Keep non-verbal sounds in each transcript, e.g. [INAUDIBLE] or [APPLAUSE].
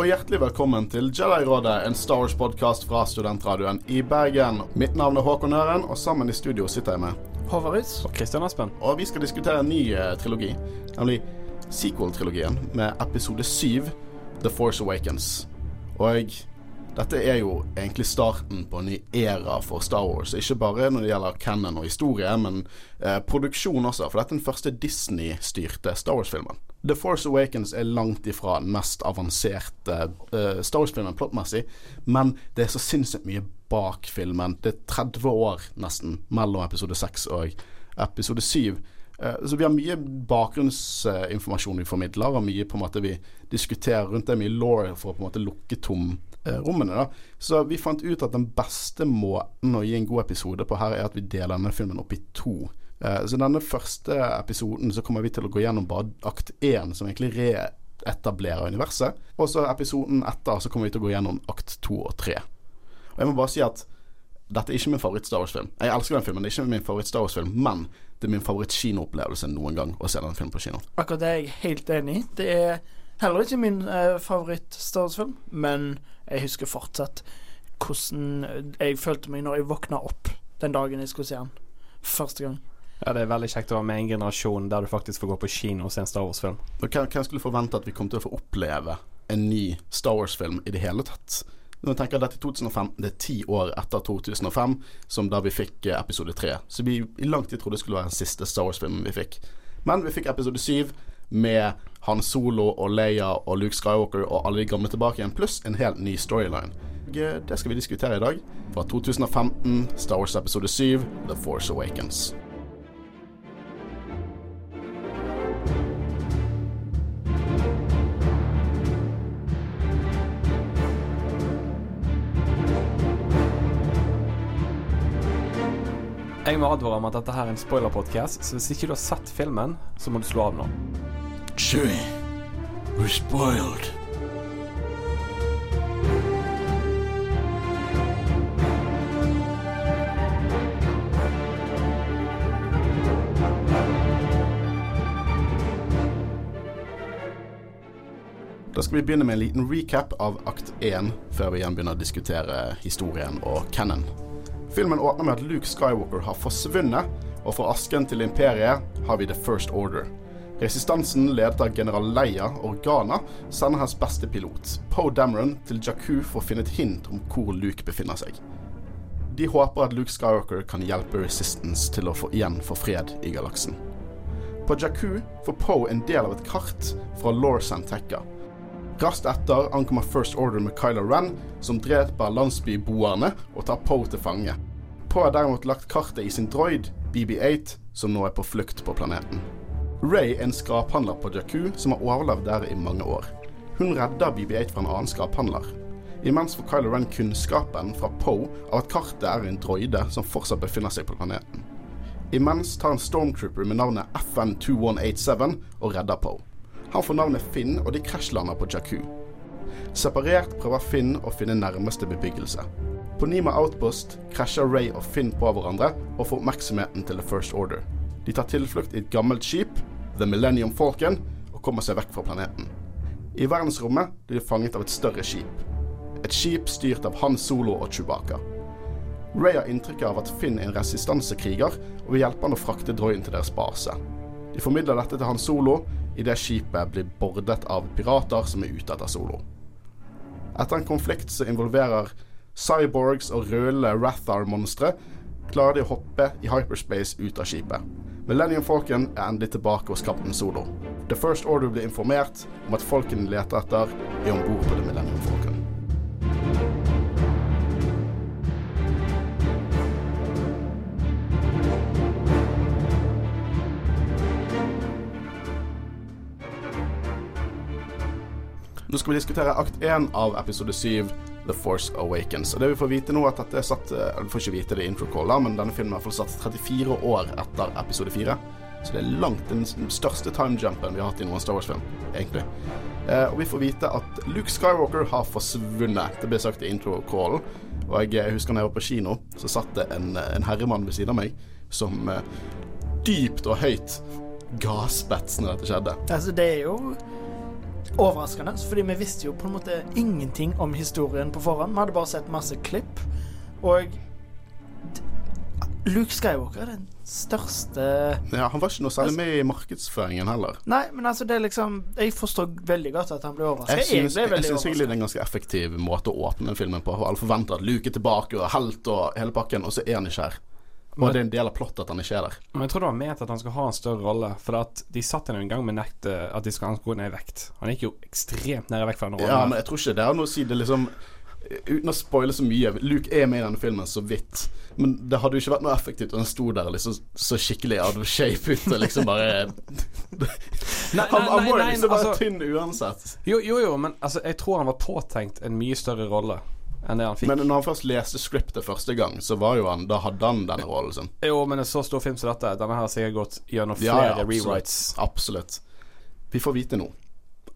Og hjertelig velkommen til Jedi-rådet, en Star Wars-podkast fra Studentradioen i Bergen. Mitt navn er Håkon Øren, og sammen i studio sitter jeg med Håvaris. Og Kristian Aspen. Og vi skal diskutere en ny eh, trilogi, nemlig sequel-trilogien med episode 7, The Force Awakens. Og dette er jo egentlig starten på en ny æra for Star Wars. Ikke bare når det gjelder canon og historie, men eh, produksjon også. For dette er den første Disney-styrte Star Wars-filmen. The Force Awakens er langt ifra den mest avanserte uh, Star Wars-filmen plottmessig, men det er så sinnssykt mye bak filmen. Det er 30 år nesten mellom episode 6 og episode 7. Uh, så vi har mye bakgrunnsinformasjon vi formidler, og mye på en måte vi diskuterer rundt det, mye law for å på en måte lukke tom eh, rommene. da. Så vi fant ut at den beste måten å gi en god episode på her, er at vi deler denne filmen opp i to. Eh, så denne første episoden så kommer vi til å gå gjennom bare akt én, som egentlig reetablerer universet. Og så episoden etter så kommer vi til å gå gjennom akt to og tre. Og jeg må bare si at dette er ikke min favoritt-Star Wars-film. Jeg elsker den filmen, det er ikke min favoritt-Star Wars-film, men det er min favoritt-kinoopplevelse noen gang å se den filmen på kino. Akkurat det er jeg helt enig i. Det er heller ikke min uh, favoritt-Star Wars-film, men jeg husker fortsatt hvordan jeg følte meg når jeg våkna opp den dagen jeg skulle se den første gang. Ja, Det er veldig kjekt å være med i en generasjon der du faktisk får gå på kino og se en Star Wars-film. Hvem, skulle forvente at vi kom til å få oppleve en ny Star Wars-film i det hele tatt? Når jeg tenker at dette er 2005, Det er ti år etter 2005, som da vi fikk eh, episode tre. Så vi i lang tid trodde det skulle være den siste Star Wars-filmen vi fikk. Men vi fikk episode syv med Han Solo og Leia og Luke Skywalker og alle de gamle tilbake igjen, pluss en helt ny storyline. Det skal vi diskutere i dag. Fra 2015, Star Wars episode 7, The Force Awakens. Jeg må advare om at dette her er en spoiler-podkast, så hvis ikke du har sett filmen, så må du slå av nå. Chewie, we're spoiled. Da skal vi begynne med en liten recap av akt 1, før vi igjen begynner å diskutere historien og canon. Filmen åpner med at Luke Skywalker har forsvunnet, og fra asken til imperiet har vi The First Order. Resistansen, ledet av general Leia Organa, sender hans beste pilot, Poe Dameron, til Jakku for å finne et hint om hvor Luke befinner seg. De håper at Luke Skywalker kan hjelpe Resistance til å få igjen få fred i galaksen. På Jakku får Poe en del av et kart fra Lore Santekka. Raskt etter ankommer First Order med Kylo Ren, som dreper landsbyboerne og tar Poe til fange. Poe har derimot lagt kartet i sin droid, BB8, som nå er på flukt på planeten. Ray er en skraphandler på Jakku som har overlevd der i mange år. Hun redder BB8 fra en annen skraphandler. Imens får Kylo Ren kunnskapen fra Poe av at kartet er en droide som fortsatt befinner seg på planeten. Imens tar en stormtrooper med navnet FN2187 og redder Poe. Han får navnet Finn, og de krasjlander på Jakku. Separert prøver Finn å finne nærmeste bebyggelse. På Nima Outpost krasjer Ray og Finn på hverandre og får oppmerksomheten til The First Order. De tar tilflukt i et gammelt skip, The Millennium Falcon, og kommer seg vekk fra planeten. I verdensrommet blir de fanget av et større skip. Et skip styrt av Han Solo og Chewbacca. Ray har inntrykk av at Finn er en resistansekriger, og vil hjelpe han å frakte droiden til deres base. De formidler dette til Han Solo idet skipet blir bordet av pirater som er ute etter Solo. Etter en konflikt som involverer cyborgs og rødlige Rathar-monstre, klarer de å hoppe i hyperspace ut av skipet. Millennium Falcon er endelig tilbake hos kaptein Solo. The First Order blir informert om at folkene de leter etter, er om bord på The Millennium Falcon. Nå skal vi diskutere akt 1 av episode 7, The Force Awakens. Og det Vi får vite nå at dette er satt Du får ikke vite det i intro-calla, men denne filmen er satt 34 år etter episode 4. Så det er langt den største timejumpen vi har hatt i noen Star Wars-film, egentlig. Eh, og vi får vite at Luke Skywalker har forsvunnet. Det ble sagt i intro-callen. Og jeg husker da jeg var på kino, så satt det en, en herremann ved siden av meg som eh, dypt og høyt gaspet når dette skjedde. Altså, det er jo overraskende, fordi vi visste jo på en måte ingenting om historien på forhånd. Vi hadde bare sett masse klipp, og Luke Skywalker er den største Ja, Han var ikke noe særlig med i markedsføringen heller. Nei, men altså, det er liksom Jeg forstår veldig godt at han ble overraska. Jeg syns, egentlig det er en ganske effektiv måte å åpne filmen på. Alle forventer at Luke er tilbake og helt og hele pakken, og så er han ikke her. Og det er en del av plottet at han ikke er der. Men jeg tror det var ment at han skal ha en større rolle. For at de satt en gang med nektet at de skal gå ned i vekt. Han gikk jo ekstremt ned i vekt fra den rollen. Ja, men jeg tror ikke det har noe å si. Det er liksom Uten å spoile så mye Luke er med i denne filmen så vidt. Men det hadde jo ikke vært noe effektivt om han sto der liksom så skikkelig out of shape ut og liksom bare [LAUGHS] Nei, Han, han må jo liksom være altså- tynn uansett. Jo, jo, jo, men altså, jeg tror han var påtenkt en mye større rolle enn det han fikk. Men når han først leste scriptet første gang, så var jo han Da hadde han denne rollen sin. jo, men en så stor film som dette, denne har sikkert gått gjennom flere ja, absolutt. rewrites. Absolutt. Vi får vite nå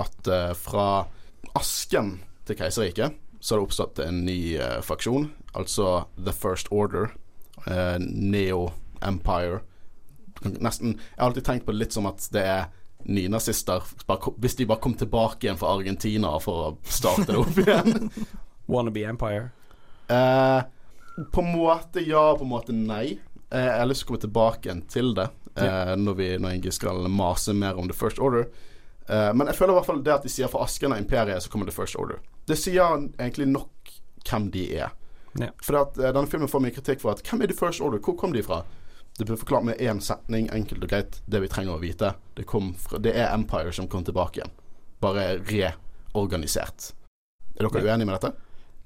at uh, fra asken til keiserriket så har det oppstått en ny uh, faksjon, altså The First Order. uh, Neo Empire. Nesten Jeg har alltid tenkt på det litt som at det er nynazister. Hvis de bare kom tilbake igjen fra Argentina for å starte det opp [LAUGHS] igjen. Wannabe Empire. Eh, på en måte ja, på en måte nei. Eh, jeg har lyst til å komme tilbake til det eh, når, vi, når jeg skal mase mer om The First Order. Eh, men jeg føler i hvert fall det at de sier for asken av imperiet så kommer The First Order. Det sier egentlig nok hvem de er. Ja. For at, eh, denne filmen får mye kritikk for at hvem er The First Order? Hvor kom de fra? Det blir forklart med én setning, enkelt og greit, det vi trenger å vite. Det, kom fra, det er Empire som kom tilbake igjen. Bare reorganisert. Er dere uenige med dette?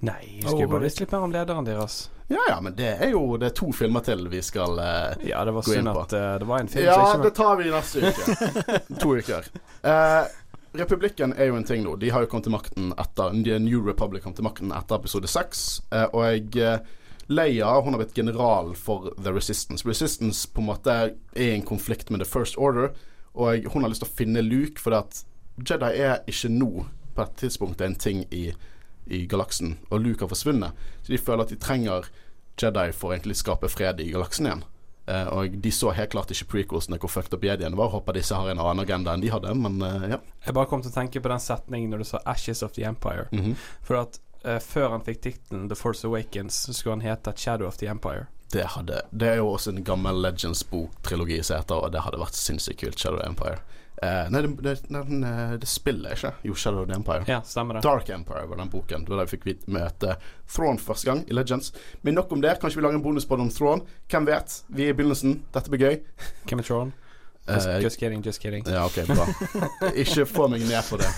Nei, jeg skulle bare visst litt mer om lederen deres. Ja ja, men det er jo Det er to filmer til vi skal eh, Ja, det var synd at eh, det var en film Ja, det tar vi neste uke. [LAUGHS] to uker. Uh, Republikken er jo en ting nå. De har jo kommet til makten etter The New Republic kom til makten etter episode seks. Uh, og jeg Leia hun har blitt general for The Resistance. Resistance på en måte er i en konflikt med The First Order, og hun har lyst til å finne Luke, fordi at Jedi er ikke nå på et tidspunkt en ting i, i galaksen, og Luke har forsvunnet. Så de føler at de trenger Jedi for å egentlig skape fred i galaksen igjen. Uh, og de så helt klart ikke prequelsene hvor fucked up Jediene var. Håper disse har en annen agenda enn de hadde, men uh, ja. Jeg bare kom til å tenke på den setningen når du sa 'Ashes of the Empire'. Mhm. For at uh, før han fikk tittelen 'The Force Awakens', så skulle han hete 'Shadow of the Empire'. Det, hadde, det er jo også en gammel Legends-bok-trilogi som heter, og det hadde vært sinnssykt kult. Shadow Empire. Uh, nei, det, det, nei, eh, det spiller ikke. Jo, Shadow of the Empire. Ja, stemmer det. Dark Empire var den boken. Det var da vi fikk møte Thrawn første gang i Legends. Men nok om det. Kanskje vi lager en bonuspodd om Thrawn. Hvem vet? Vi er i begynnelsen. Dette blir gøy. Kemetron. [LAUGHS] Just, Eh, just kidding, just kidding. Ja, ok, bra. [LAUGHS] Ikke få meg ned på det.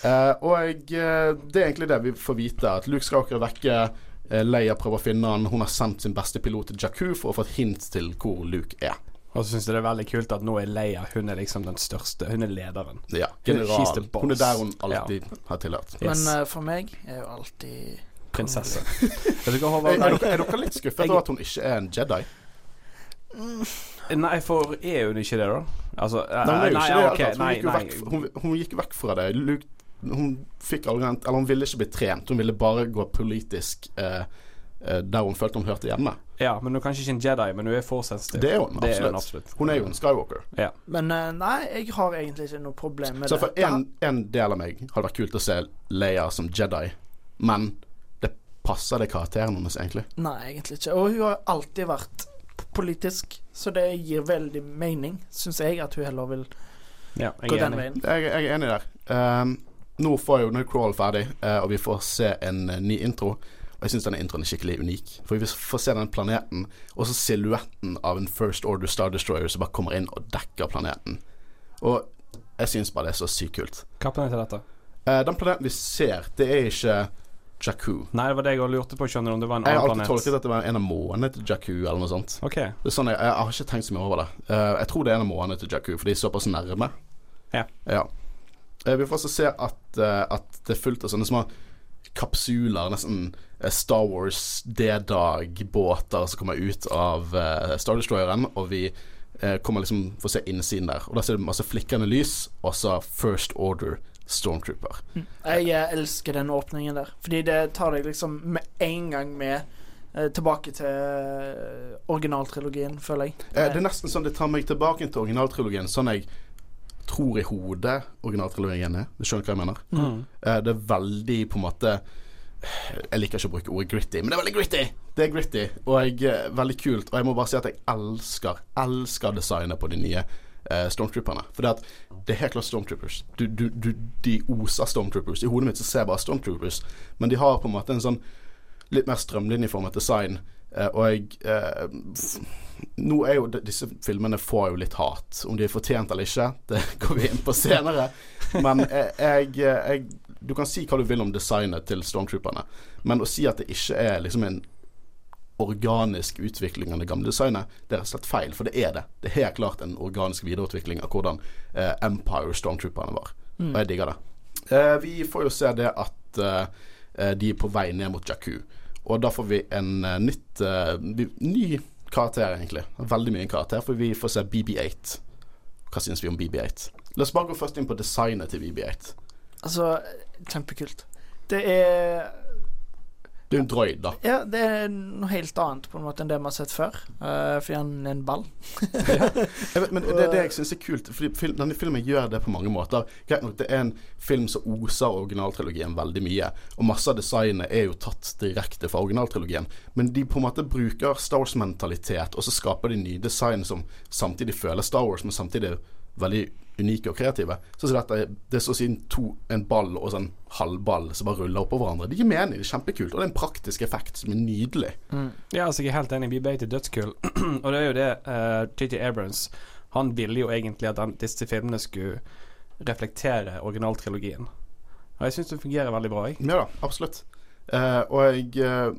Uh, og det er egentlig det vi får vite. At Luke Skywalker vekker vekke. Leia prøver å finne han. Hun har sendt sin beste pilot til Jakku for å få et hint til hvor Luke er. Og så syns jeg det er veldig kult at nå er Leia Hun er liksom den største. Hun er lederen. Ja, general. Hun er der hun alltid har tilhørt. Yes. Men uh, for meg er jo alltid Prinsesse. [LAUGHS] Er, er, dere, er dere litt skuffet over at hun ikke er en Jedi? Nei, for er hun ikke det, da? Altså eh, Nei, hun er jo nei, ikke det. altså. hun, gikk jo vekk, hun, hun gikk vekk fra det. Luke, hun fikk aldri Eller hun ville ikke bli trent. Hun ville bare gå politisk eh, eh, der hun følte hun hørte hjemme. Ja, men hun er kanskje ikke en Jedi, men hun er forsensitiv. Det er hun Det er hun absolutt. absolutt. Hun er jo en Skywalker. Ja. Men eh, nei, jeg har egentlig ikke noe problem med Så for en, en del av meg hadde vært kult å se Leia som Jedi, men det passer det karakteren hennes, egentlig. Nei, egentlig ikke. Og hun har alltid vært politisk, så det gir veldig mening, syns jeg, at hun heller vil ja, gå den veien. Jeg, jeg er enig der. Um, nå får jo Crawl ferdig, eh, og vi får se en eh, ny intro. Og jeg syns denne introen er skikkelig unik. For vi får se den planeten, og så silhuetten av en First Order Star Destroyer som bare kommer inn og dekker planeten. Og jeg syns bare det er så sykt kult. Hva planet er dette? Eh, den planeten vi ser, det er ikke Jakku. Nei, det var det jeg lurte på, skjønner du, om det var en Jeg har alltid tolket at det var en av månene til Jakku, eller noe sånt. Okay. Det er sånn jeg, jeg har ikke tenkt så mye over det. Jeg tror det er en av månene til Jakku, for de er såpass nærme. Ja. Eh, vi får også se at, eh, at det er fullt av sånne små kapsuler, nesten eh, Star Wars D-dag-båter som kommer ut av Star Destroyeren, og vi eh, kommer liksom får se innsiden der. Og da ser du masse flikkende lys, og så First Order Stormtrooper. Jeg eh, elsker den åpningen der, fordi det tar deg liksom med en gang med eh, tilbake til eh, originaltrilogien, føler jeg. Eh, det er nesten sånn det tar meg tilbake til originaltrilogien, sånn jeg tror i hodet originaltrilogien er. Du skjønner hva jeg mener? Mm. Uh, det er veldig på en måte Jeg liker ikke å bruke ordet gritty, men det er veldig gritty! Det er gritty, og jeg, eh, veldig kult. Og jeg må bare si at jeg elsker, elsker designet på de nye uh, Stormtrooperne. For det, at det er helt klart Stormtroopers. Du, du, du, de oser Stormtroopers. I hodet mitt så ser jeg bare Stormtroopers, men de har på en måte en sånn litt mer strømlinjeformet design. Eh, og jeg eh, Nå er jo disse filmene får jo litt hat. Om de er fortjent eller ikke, [LAUGHS] det går vi inn på senere. Men [LAUGHS] eh, jeg, jeg Du kan si hva du vil om designet til Stormtrooperne, men å si at det ikke er liksom en organisk utvikling av det gamle designet, det er rett og slett feil. For det er det. Det er helt klart en organisk videreutvikling av hvordan eh, Empire Stormtrooperne var. Og jeg digger det. Eh, vi får jo se det at eh, de er på vei ned mot Jakku. Og da får vi en eh, nytt eh, ny karakter, egentlig. Veldig mye karakter, for vi får se BB8. Hva syns vi om BB8? La oss bare gå først inn på designet til BB8. Altså, kjempekult. Det er Det er en droid, da. Ja, det er noe helt annet på en måte enn det vi har sett før. Uh, fordi han er en ball. [LAUGHS] ja. vet, men det er det jeg syns er kult. Fordi denne filmen gjør det på mange måter. Greit nok, det er en film som oser originaltrilogien veldig mye. Og masse av designet er jo tatt direkte fra originaltrilogien. Men de på en måte bruker Star Wars-mentalitet, og så skaper de nye design som samtidig føler Star Wars, men samtidig er veldig unike og kreative. Så, som dette, det er så å si en ball og sånn halvball som bare ruller oppå hverandre. Det gir mening, det er kjempekult. Og det er en praktisk effekt som er nydelig. Ja, altså jeg er helt enig. Vi beit i dødskull. [CLEARS THROAT] og det er jo det uh, J.J. Abrams Han ville jo egentlig at han, disse filmene skulle reflektere originaltrilogien. Og jeg syns det fungerer veldig bra. Jeg. Ja da, absolutt. Uh, og jeg uh,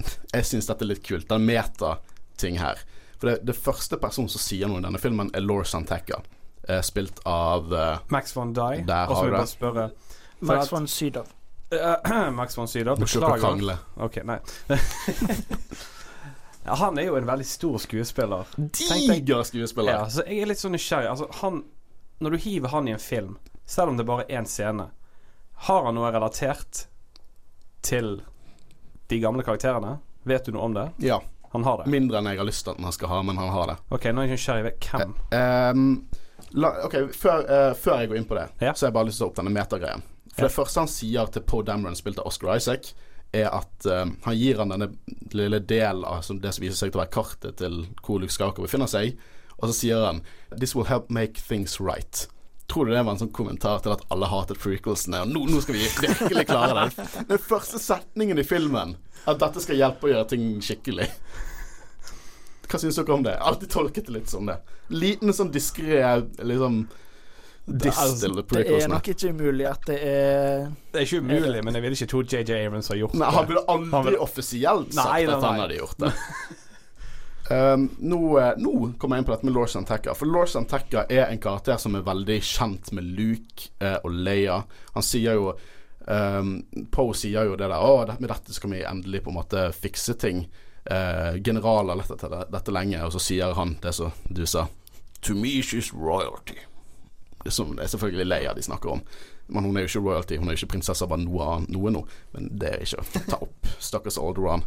[LAUGHS] Jeg syns dette er litt kult. Den meta-ting her. For det, det første personen som sier noe i denne filmen, er Laura Santeca. Eh, spilt av eh, Max von Dye. Der har du det. spørre Max at- von Sydow. Eh, [CLEARS THROAT] Max von Sydow. Beklager. Ok, nei. [LAUGHS] han er jo en veldig stor skuespiller. Diger skuespiller. Ja, så jeg er litt sånn nysgjerrig. Altså, han Når du hiver han i en film, selv om det er bare er én scene, har han noe relatert til de gamle karakterene? Vet du noe om det? Ja. Han har det. Mindre enn jeg har lyst til at han skal ha, men han har det. Ok, nå er jeg nysgjerrig. Hvem? Ehm, la, ok, før, uh, før jeg går inn på det, Ja. så har jeg bare lyst til å ta opp denne metagreien. For Ja. det første han sier til Poe Dameron, spilt av Oscar Isaac, er at uh, han gir han denne lille delen av som det som viser seg til å være kartet til hvor Luke Skaker befinner seg, og så sier han 'This will help make things right'. Tror du det var en sånn kommentar til at alle hatet prequelsene, og nå, nå skal vi virkelig klare det? [LAUGHS] Den første setningen i filmen, at dette skal hjelpe å gjøre ting skikkelig. Hva syns dere om det? Alltid tolket det litt som det. Liten sånn diskré liksom det er, Det er nok ikke umulig at det er Det er ikke umulig, men jeg vil ikke tro JJ Abrams har gjort Nei, han burde aldri Han vil- offisielt sagt Nei, nei, at han hadde gjort det. [LAUGHS] Um, nå, eh, nå kommer jeg inn på dette med Lord Santeca. For Lord Santeca er en karakter som er veldig kjent med Luke eh, og Leia. Han sier jo um, Poe sier jo det der Å, med dette skal vi endelig på en måte fikse ting. Eh, general har lett etter det- dette lenge, og så sier han det som du sa. To me she's royalty. Som, det er selvfølgelig Leia de snakker om. Men hun er jo ikke royalty, hun er jo ikke prinsesse av noe, noe nå. Men det er ikke å ta opp. Stakkars Alderan.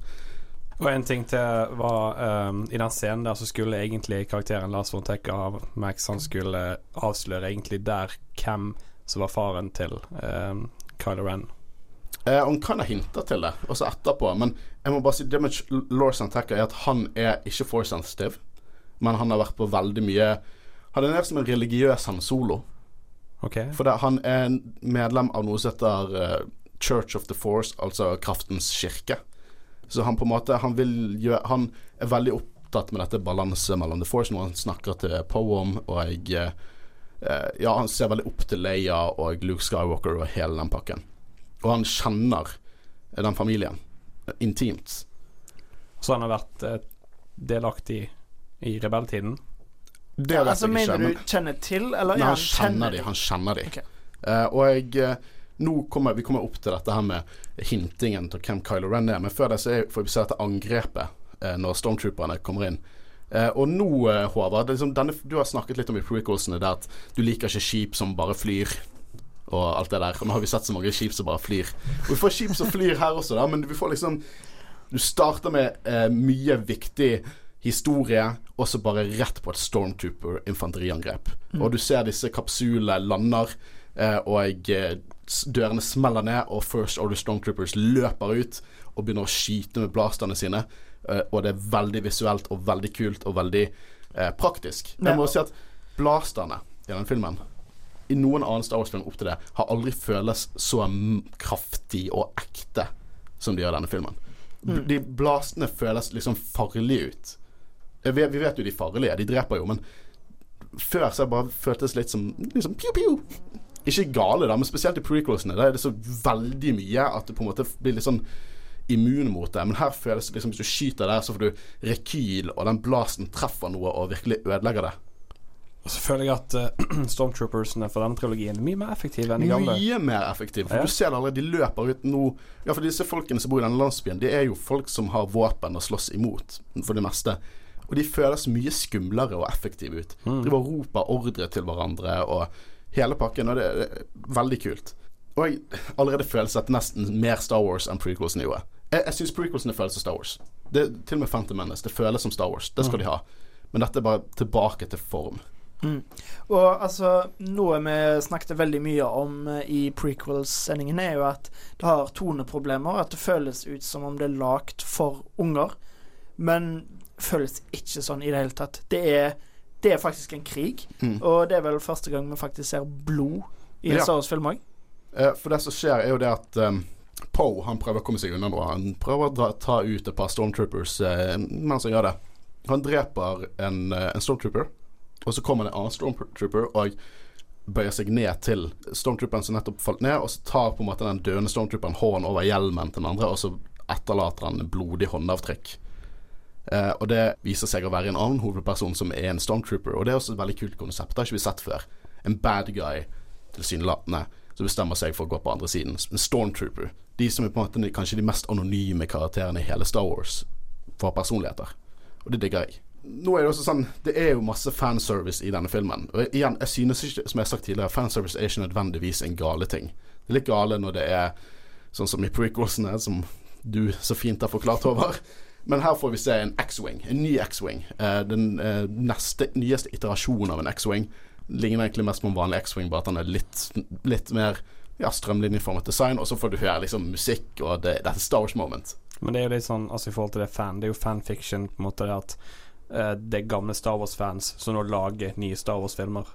Og en ting til var um, I den scenen der så skulle egentlig karakteren Lars von Tecker av Max Han skulle avsløre egentlig der hvem som var faren til um, Kylo Ren. Eh, han kan ha hinta til det, også etterpå. Men jeg må bare si det med Lord Santeca er at han er ikke force sensitive. Men han har vært på veldig mye Han er mer som en religiøs Han Solo. Okay. For det, han er medlem av noe som heter eh, Church of the Force, altså Kraftens kirke. Så han på en måte Han gjøre Han er veldig opptatt med dette balanse mellom The Force, noe han snakker til Poe om, og jeg eh, Ja, han ser veldig opp til Leia og Luke Skywalker og hele den pakken. Og han kjenner den familien intimt. Så han har vært eh, delaktig i rebelltiden? Det vet Altså, jeg ikke. mener du kjenner til, eller Nei, ja, han kjenner de. Han kjenner de. Okay. Uh, og jeg eh, Nå kommer vi kommer opp til dette her med hintingen til hvem Kylo Ren er, men før det så er, får vi se dette angrepet uh, når stormtrooperne kommer inn. Uh, og nå, Håvard, det liksom denne, du har snakket litt om i prequelsene det at du liker ikke skip som bare flyr. Og alt det der. Og nå har vi sett så mange skip som bare flyr. Og vi får skip som flyr her også, da, men vi får liksom Du starter med eh, mye viktig historie, og så bare rett på et stormtrooper-infanteriangrep. Og du ser disse kapsulene lander, eh, og jeg, dørene smeller ned, og First Order Stormtroopers løper ut og begynner å skyte med blasterne sine. Eh, og det er veldig visuelt og veldig kult og veldig eh, praktisk. Jeg må si at blasterne i den filmen i noen annen Star Wars-film opp til det har aldri føles så kraftig og ekte som de gjør i denne filmen. Mm. De blastene føles liksom farlige ut. Vi, vi vet jo de farlige, de dreper jo, men før så det bare føltes litt som liksom pew-pew. Ikke gale, da, men spesielt i prequelsene. Der er det så veldig mye at du på en måte blir litt sånn immun mot det. Men her føles det liksom hvis du skyter der, så får du rekyl, og den blasten treffer noe og virkelig ødelegger det. Og så føler jeg at uh, [CLEARS THROAT] Stormtroopersene for denne trilogien er mye mer effektive enn de gamle. Mye mer effektive. For Ja. du ser det allerede, de løper ut nå Ja, for disse folkene som bor i denne landsbyen, det er jo folk som har våpen å slåss imot, for det meste. Og de føles mye skumlere og effektive ut. Mm. Driver og roper ordre til hverandre og hele pakken, og det er veldig kult. Og jeg allerede føles det nesten mer Star Wars enn prequelsene gjorde. Jeg, jeg syns prequelsene føles som Star Wars. Det, til og med Phantom Menace. Det føles som Star Wars. Det skal de ha. Men dette er bare tilbake til form. Og altså, noe vi snakket veldig mye om eh, i prequels-sendingen, er jo at det har toneproblemer. At det føles ut som om det er lagd for unger. Men føles ikke sånn i det hele tatt. Det er, det er faktisk en krig. Mm. Og det er vel første gang vi faktisk ser blod i en Ja. Star Wars-film òg. Eh, For det som skjer, er jo det at um, Poe han prøver å komme seg unna noe. Han prøver å ta ut et par stormtroopers eh, mens han gjør det. Han dreper en, en stormtrooper, og så kommer det en annen stormtrooper og bøyer seg ned til stormtrooperen som nettopp falt ned, og så tar på en måte den døende stormtrooperen hånden over hjelmen til den andre, og så etterlater han blodig håndavtrykk. Eh, og det viser seg å være en annen hovedperson som er en stormtrooper, og det er også et veldig kult konsept. Det har ikke vi sett før. En bad guy, tilsynelatende, som bestemmer seg for å gå på andre siden. En stormtrooper. De som er på en måte kanskje de mest anonyme karakterene i hele Star Wars, for personligheter. Og det digger jeg. Nå er det også sånn Det er jo masse fanservice i denne filmen. Og igjen, jeg synes ikke, som jeg har sagt tidligere, fanservice er ikke nødvendigvis en gale ting. Det er litt gale når det er sånn som i prequelsene, som du så fint har forklart over. Men her får vi se en X-Wing, en ny X-Wing. Eh, den eh, neste, nyeste iterasjonen av en X-Wing. Ligner egentlig mest på en vanlig X-Wing, bare at den er litt, litt mer ja, strømlinjeformet design. Og så får du høre liksom musikk, og det, det er et Star Wars moment. Men det er jo litt sånn altså i forhold til det fan Det er jo fanfiction på en måte det at det er gamle Star Wars-fans som nå lager nye Star Wars-filmer.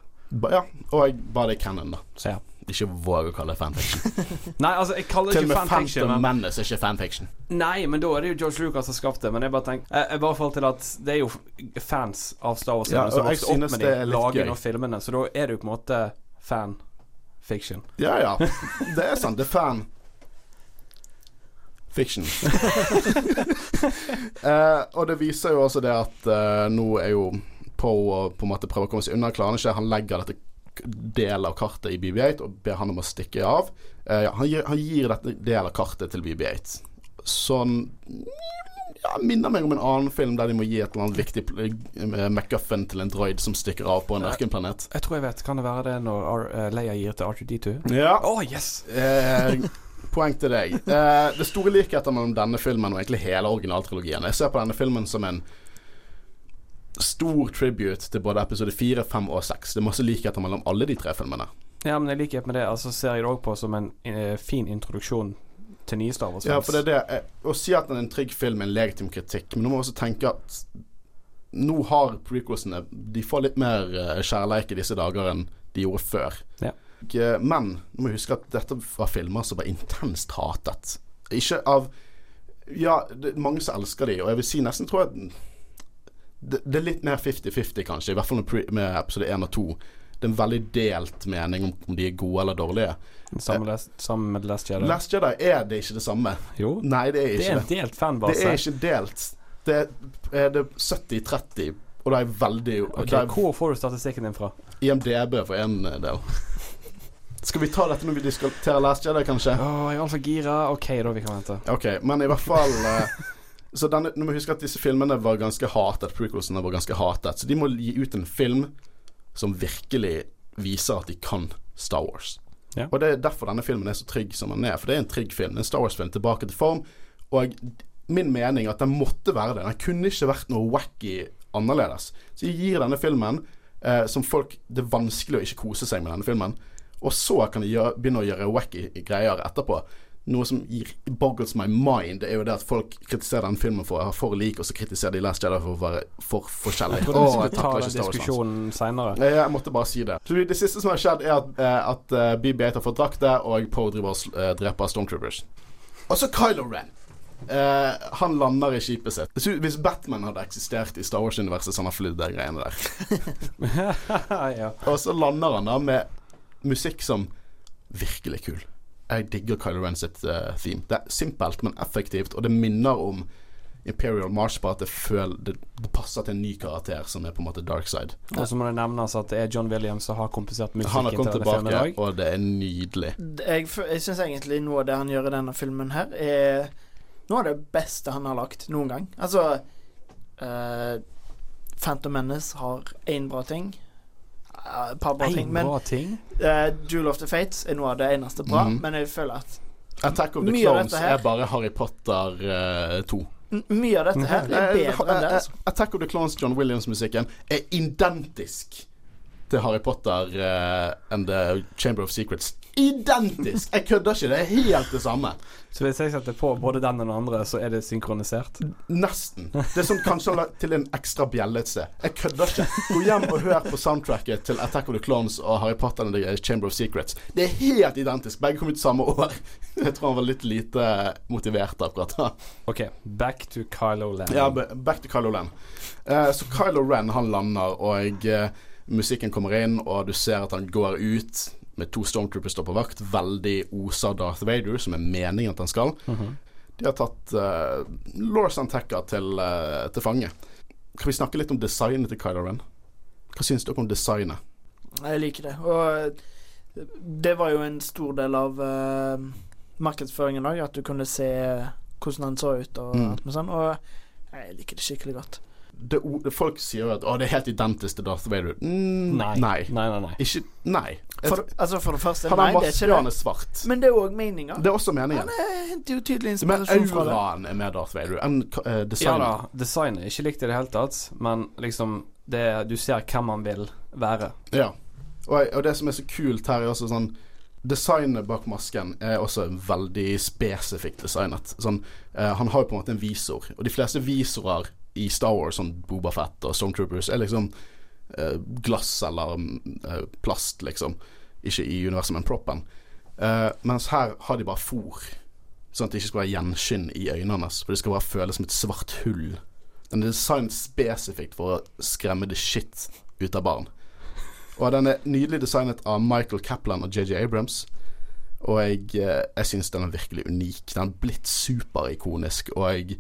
Ja, og bare det er canon, da. Så ja. Ikke våg å kalle det fanfiction. [LAUGHS] Nei, altså, jeg kaller det Til og med. Phantom Men, Menace er ikke fanfiction. nei, men da er det jo George Lucas som har skapt det. Men jeg bare tenker Jeg, jeg bare forhold til at det er jo fans av Star Wars-filmer som jeg vokser opp med de lagene og filmene, så da er det jo på en måte fanfiction. Ja, ja. Det er sant. Det er fan. Fiction. uh, [LAUGHS] og det viser jo også det at uh, nå er jo Poe på en måte prøver å komme seg unna. Klarer han ikke. Han legger dette del av kartet i BB8 og ber han om å stikke av. Uh, ja, han, gir, han gir dette del av kartet til BB8. Sånn ja, minner meg om en annen film der de må gi et eller annet viktig eh, MacGuffin til en droid som stikker av på en ørkenplanet. Jeg tror jeg vet. Kan det være det når R eh, Leia gir til R2D2? Ja. Oh, yes! Poeng til deg. Eh, det store likheten mellom denne filmen og egentlig hele originaltrilogien. Jeg ser på denne filmen som en stor tribute til både episode 4, 5 og 6. Det er masse likheter mellom alle de tre filmene. Ja, men i likhet med det, altså ser jeg det òg på som en eh, fin introduksjon til nye Star Wars-fans. Ja, for det er det Å si at den er en trygg film er en legitim kritikk, men du må også tenke at nå har prequelsene De får litt mer eh, kjærleik i disse dager enn de gjorde før. Ja. Eh, Men du må huske at dette var filmer som var intenst hatet. Ikke av Ja, det er mange som elsker de, og jeg vil si nesten tror jeg det, det er litt mer 50-50, kanskje. I hvert fall med, episode 1 og 2. Det er en veldig delt mening om, om de er gode eller dårlige. Les- sammen med Last Jedi. Last Jedi er det ikke det samme. jo, Nei, det er det ikke er det. en delt Det er ikke delt. Det er, er det 70-30, og det er veldig Ok, det er Hvor får du statistikken din fra? IMDb for én del. Skal vi ta dette når vi diskuterer Last Jedi, kanskje? Åh, jeg er altfor gira. Ok, da, vi kan vente. Ok, men i hvert fall eh, Så denne, Nå må vi huske at disse filmene var ganske hatet. Prequelsene var ganske hatet. Så de må gi ut en film som virkelig viser at de kan Star Wars. Ja. Og det er derfor denne filmen er så trygg som den er. For det er en trygg film. En Star Wars-film tilbake til form. Og min mening er at den måtte være det. Den kunne ikke vært noe wacky annerledes. Så jeg gir denne filmen eh, som folk Det er vanskelig å ikke kose seg med denne filmen. Og så kan de gjøre, begynne å gjøre wacky greier etterpå. Noe som gir boggles my mind, er jo det at folk kritiserer den filmen for å være for lik, og så kritiserer de Last Jedi for å være for forskjellig. Jeg trodde vi skulle ta den diskusjonen seinere. Jeg måtte bare si det. Så det siste som har skjedd, er at, eh, at eh, BB-8 har fått drakte, og Poe driver og eh, dreper Stormtroopers. Og så Kylo Ren. Uh, han lander i skipet sitt. Hvis Batman hadde eksistert i Star Wars-universet, så han han flydd de greiene der. [LAUGHS] [LAUGHS] ja. Og så lander han da med musikk som virkelig kul. Jeg digger Kylo Ren sitt uh, theme. Det er simpelt, men effektivt, og det minner om Imperial March på at det, føl, det, det passer til en ny karakter som er på en måte dark side. Og så må det nevnes at det er John Williams som har kompisert musikken Han har kommet til tilbake, filmen og det er nydelig. Jeg, jeg syns egentlig noe av det han gjør i denne filmen her, er noe av det beste han har lagt noen gang. Altså uh, Phantom Menace har én bra ting. Eh, Et par bra ting. En Men bra ting. uh, Jewel of the Fates er noe av det eneste bra. mm. Men jeg føler at Attack of the Clones her- er bare Harry Potter uh, 2. mye av dette her er Eh, bedre enn det. eh, Altså. Attack of the Clones, John Williams-musikken, er identisk til Harry Potter uh, and The Chamber of Secrets. Identisk! Jeg kødder ikke. Det er helt det samme. Så hvis jeg setter på både den og den andre, så er det synkronisert. Nesten. Det er sånn kanskje til en ekstra bjelle et sted. Jeg kødder ikke. Gå hjem og hør på soundtracket til Attack of the Clones og Harry Potter and The Chamber of Secrets. Det er helt identisk. Begge kom ut samme år. [LAUGHS] Jeg tror han var litt lite motivert akkurat da. OK, back to Kylo Ren. Ja, back to Kylo Ren. Eh, så Kylo Ren han lander, og eh, musikken kommer inn, og du ser at han går ut med to Stormtroopers står på vakt. Veldig osa Darth Vader, som er meningen at han skal. Mhm. De har tatt uh, Lord Santekka til, uh, til fange. Kan vi snakke litt om designet til Kylo Ren? Hva syns dere om designet? Jeg liker det. Og det var jo en stor del av uh, markedsføringen òg, at du kunne se hvordan han så ut og Mm. alt med sånn. Og jeg liker det skikkelig godt. Det, folk sier jo at å, det er helt identisk til Darth Vader. Mm, Nei. nei. Nei, nei, nei. Ikke Nei. For, altså for det første, Han nei, det er maske, ikke det. er svart. Men det er òg meninga. Det er også meningen. Han er- jo tydelig Men inspirasjon fra det. auraen er med Darth Vader enn uh, Ja designet. da, designet er ikke likt i det hele tatt, men liksom det, Du ser hvem han vil være. Ja. Og, og det som er så kult her, er også sånn Designet bak masken er også veldig spesifikt designet. Sånn, uh, han har jo på en måte en visor, og de fleste visorer i Star Wars, sånn Boba Fett og Stormtroopers, er liksom eh, glass eller eh, plast, liksom. Ikke i universet, men proppen. Eh, mens her har de bare fòr, sånn at det ikke skal være gjenskinn i øynene. For det skal bare føles som et svart hull. Den er designet spesifikt for å skremme det shit ut av barn. Og den er nydelig designet av Michael Kaplan og JJ Abrams. Og jeg, eh, jeg syns den er virkelig unik. Den er blitt superikonisk, og jeg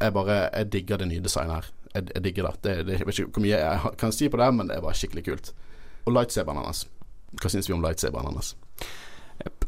Jeg bare Jeg digger det nye designet her. Jeg, jeg digger det. det, det jeg vet ikke hvor mye jeg kan si på det, men det er bare skikkelig kult. Og lightsaberen hans. Hva syns vi om lightsaberen hans?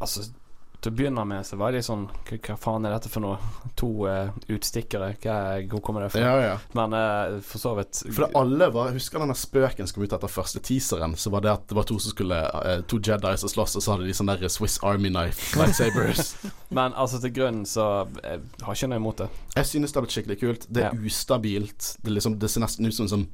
Altså, til å begynne med så var de sånn Hva, faen er dette for noe? To uh, utstikkere? Hva, hvor kommer det fra? Ja, ja. Men uh, for så vidt For alle var Husker denne spøken som kom ut etter første teaseren? Så var det at det var to som skulle uh, To Jedi som slåss, og så hadde de sånne der Swiss Army Knife lightsabers. [LAUGHS] Men altså til grunnen så jeg har ikke noe imot det. Jeg synes det har blitt skikkelig kult. Det er Ja. ustabilt. Det, liksom, det ser nesten ut som en sånn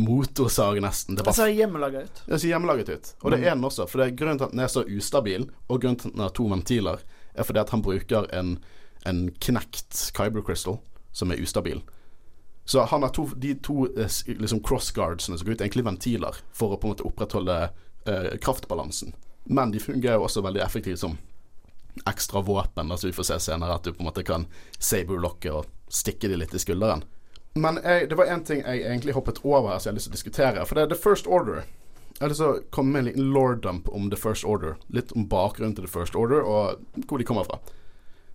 motorsag, nesten. Det Det bare ser hjemmelaga ut. det ser hjemmelaget ut. Og det er den også. For det er grunnen til at den er så ustabil, og grunnen til at den har to ventiler, er fordi at han bruker en, en knekt Kyber Crystal som er ustabil. Så han har to, de to eh, liksom crossguardsene som går ut, egentlig ventiler for å på en måte opprettholde eh, kraftbalansen. Men de fungerer jo også veldig effektivt som ekstra våpen, altså vi får se senere at du på en måte kan saberlocke og stikke de litt i skulderen. Men jeg, det var én ting jeg egentlig hoppet over her som jeg har lyst til å diskutere. For det er The First Order. Jeg har lyst til å komme med en liten lore-dump om The First Order. Litt om bakgrunnen til The First Order, og hvor de kommer fra.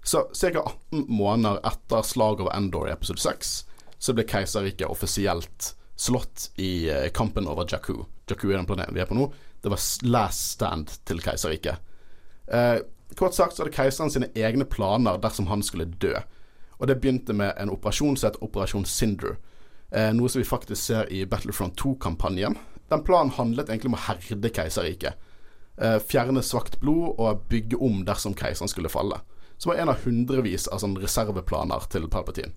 Så ca. 18 måneder etter slaget over Endor i episode 6, så ble keiserriket offisielt slått i eh, kampen over Jakku. Jakku er den planeten vi er på nå. Det var last stand til keiserriket. Eh, kort sagt så hadde keiseren sine egne planer dersom han skulle dø. Og det begynte med en operasjon som het Operasjon Cinder. Eh, noe som vi faktisk ser i Battlefront 2-kampanjen. Den planen handlet egentlig om å herde keiserriket. Eh, fjerne svakt blod og bygge om dersom keiseren skulle falle. Som var en av hundrevis av sånne reserveplaner til Palpatine.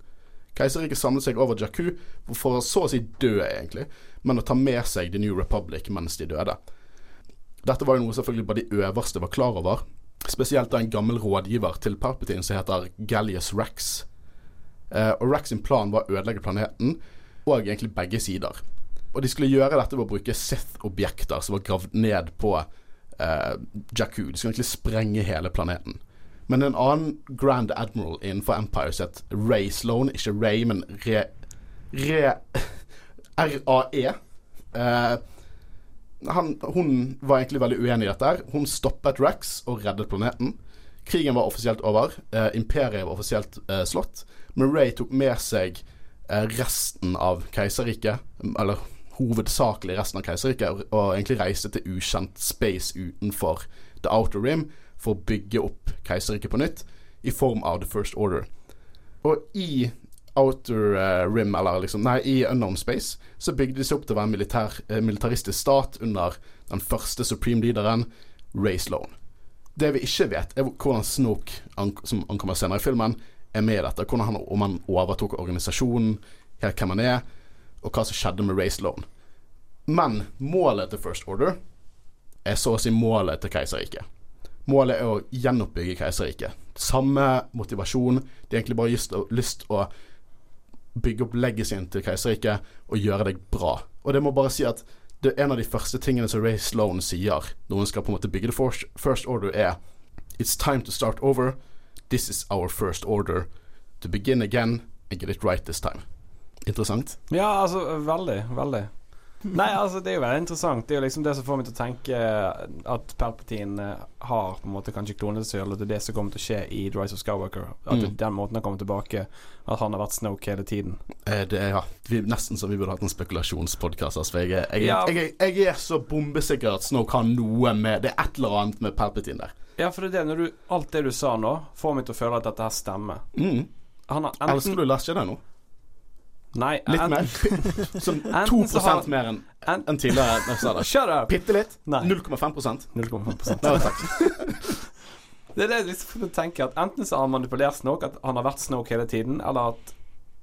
Keiserriket samlet seg over Jakku for å så å si dø, egentlig, men å ta med seg The New Republic mens de døde. Dette var jo noe selvfølgelig bare de øverste var klar over. Spesielt da en gammel rådgiver til Palpatine som heter Gallius Rex. Eh, og Rex sin plan var å ødelegge planeten, og egentlig begge sider. Og de skulle gjøre dette ved å bruke Sith-objekter som var gravd ned på eh, Jakku. De skulle egentlig sprenge hele planeten. Men en annen Grand Admiral innenfor Empire het Ray Sloan, ikke Ray, men Re... Re... [LAUGHS] RAE. Eh, han, hun var egentlig veldig uenig i dette. her Hun stoppet Rex og reddet planeten. Krigen var offisielt over. Eh, imperiet var offisielt eh, slått. Men Ray tok med seg eh, resten av keiserriket, eller hovedsakelig resten av keiserriket, og, egentlig reiste til ukjent space utenfor The Outer Rim for å bygge opp keiserriket på nytt, i form av The First Order. Og i Outer eh, Rim, eller liksom Nei, i Unknown Space, så bygde de seg opp til å være en militær, eh, militaristisk stat under den første supreme-leaderen, Ray Sloan. Det vi ikke vet, er hvordan Snoke, som ankommer senere i filmen, er med i dette. Han, om han overtok organisasjonen, hvem han er, og hva som skjedde med Race Loan. Men målet til First Order er så å si målet til Keiserriket. Målet er å gjenoppbygge Keiserriket. Samme motivasjon. De har egentlig bare lyst, lyst å bygge opp legacyen til Keiserriket og gjøre det bra. Og det må bare si at det er en av de første tingene som Ray Sloan sier når hun skal på en måte bygge The First Order, er It's time to start over. This is our first order. To begin again and get it right this time. Interessant. Ja, altså veldig, veldig. Nei, altså det er jo veldig interessant. Det er jo liksom det som får meg til å tenke at Palpatine eh, har på en måte kanskje klonet seg, eller og det er det som kommer til å skje i The Rise of Skywalker. At Mm. den måten han kommer tilbake. At han har vært Snoke hele tiden. Eh, det ja, vi, nesten så vi burde hatt en spekulasjonspodkast. Altså, jeg, jeg, Ja. jeg, jeg, er så bombesikker at Snoke har noe med Det er et eller annet med Palpatine der. Ja, for det er det. Når du, alt det du sa nå, får meg til å føle at dette her stemmer. Mm. Han har Elsker du Last Jedi nå? Nei, Litt mer? [LAUGHS] Sånn 2 Enten har- mer enn en, en tidligere. det. Shut up! Bitte litt. 0,5% 0,5 Nei, takk. [LAUGHS] Det er det jeg liksom tenker at Enten så har han manipulert Snoke, at han har vært Snoke hele tiden, eller at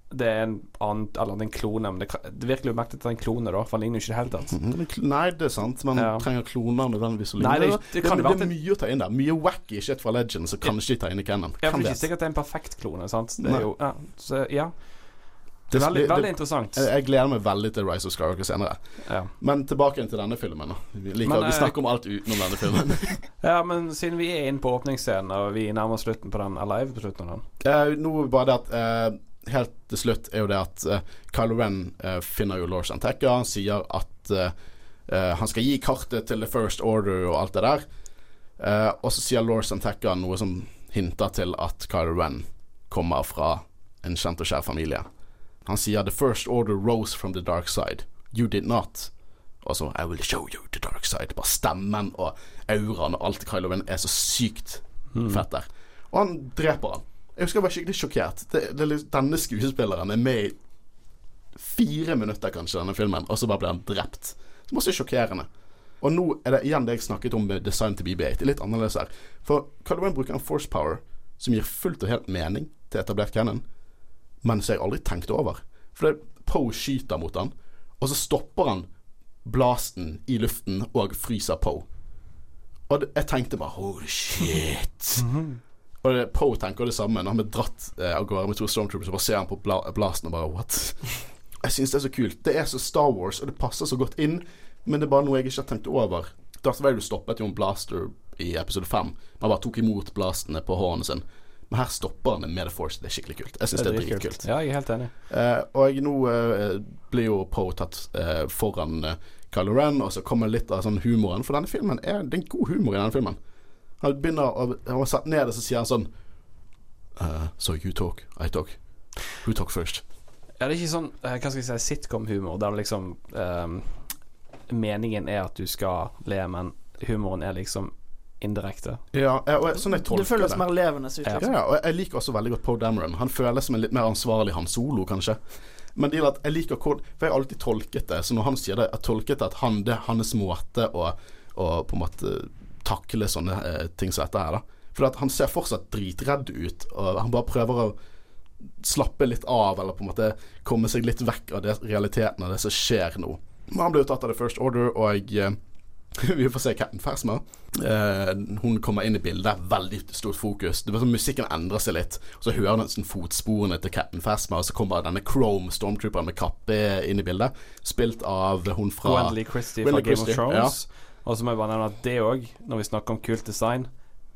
det er en annen Eller det er en klone. Men det, det virker jo merkelig at det er en klone, da, for han ligner jo ikke i det hele tatt. Mhm. Nei, det er sant. Man Ja. trenger kloner nødvendigvis å ligne. det- det kan det, det, er mye å ta inn der. Mye wacky shit fra Legend som kanskje ikke ta inn i Cannon. Ja, for det er ikke sikkert det er en perfekt klone. Sant? Det Nei. er jo Ja. Så, ja. Det- Veldig, det- veldig interessant. Jeg, jeg gleder meg veldig til Rise of Skywalker senere. Ja. Men tilbake til denne filmen. Vi, liker, Men, vi eh, snakker om alt utenom denne filmen. [LAUGHS] ja, men siden vi er inne på åpningsscenen, og vi nærmer oss slutten på den, er på slutten av den? Eh, nå bare det at eh, Helt til slutt er jo det at eh, Kylo Ren eh, finner jo Lord Santekka. Han sier at eh, eh, han skal gi kartet til The First Order og alt det der. Eh, og så sier Lord Santekka noe som hinter til at Kylo Ren kommer fra en kjent og kjær familie. Han sier 'The First Order rose from the dark side. You did not'. Og så 'I will show you the dark side'. Bare stemmen og auraen og alt Kylo Ren er så sykt fett der. Og han dreper han. Jeg husker jeg var skikkelig sjokkert. Det, det, denne skuespilleren er med i fire minutter kanskje denne filmen, og så bare blir han drept. Som også er sjokkerende. Og nå er det igjen det jeg snakket om med design til BB8. Det er litt annerledes her. For Kylo Ren bruker en force power som gir fullt og helt mening til etablert canon, men som jeg aldri tenkte over. For det Poe skyter mot han, og så stopper han blasten i luften og fryser Poe. Og det, jeg tenkte bare holy shit. Og det, Poe tenker det samme når han blir dratt eh, av gårde med to stormtroopers, og bare ser han på bla blasten og bare what? [LAUGHS] Jeg syns det er så kult. Det er så Star Wars, og det passer så godt inn, men det er bare noe jeg ikke har tenkt over. Darth Vader stoppet jo en blaster i episode fem. Han bare tok imot blastene på hånden sin. Men her stopper han det med The Force. Det er skikkelig kult. Jeg syns det er dritkult. Ja, jeg er helt enig. Eh, og nå eh, blir jo Po tatt eh, foran eh, Kylo Ren, og så kommer litt av sånn humoren. For denne filmen er, det er en god humor i denne filmen. Han begynner å Han har satt ned og så sier han sånn uh, So you talk, I talk. Who talk first? Ja, det er ikke sånn eh, Hva skal jeg si sitcom-humor, der liksom um, Meningen er at du skal le, men humoren er liksom indirekte. Ja, eh, og jeg- sånn jeg Det tolker føles det. mer levende. Ja. Ja, ja, og jeg liker også veldig godt Poe Dameron. Han føles som en litt mer ansvarlig Han Solo, kanskje. Men det er at jeg liker For jeg har alltid tolket det. Så når han sier det, jeg tolket det at han, det er hans måte å, å på en måte takle sånne eh, ting som dette her, da. For at han ser fortsatt dritredd ut, og han bare prøver å slappe litt av, eller på en måte komme seg litt vekk av det, realiteten av det som skjer nå. Men han ble jo tatt av The First Order, og eh, [LAUGHS] vi får se Captain Phasma. Eh, hun kommer inn i bildet, veldig stort fokus. Det blir sånn Musikken endrer seg litt. Så hører du sånn fotsporene til Captain Phasma, og så kommer denne Chrome Stormtrooperen med kappe inn i bildet. Spilt av hun fra Wendley Christie fra Game Christie. of Thrones. Ja. Og så må jeg bare nevne at det òg, når vi snakker om kult design,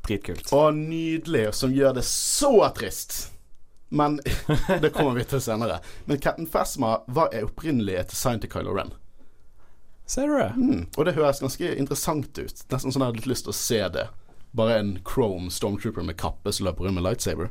dritkult. Og nydelig, som gjør det så trist. Men [LAUGHS] det kommer vi til senere. Men Captain Phasma var opprinnelig et design til Kylo Ren. Ser du det? Mm, og det høres ganske interessant ut. Nesten sånn jeg hadde litt lyst til å se det. Bare en Chrome Stormtrooper med kappe som løper rundt med lightsaber.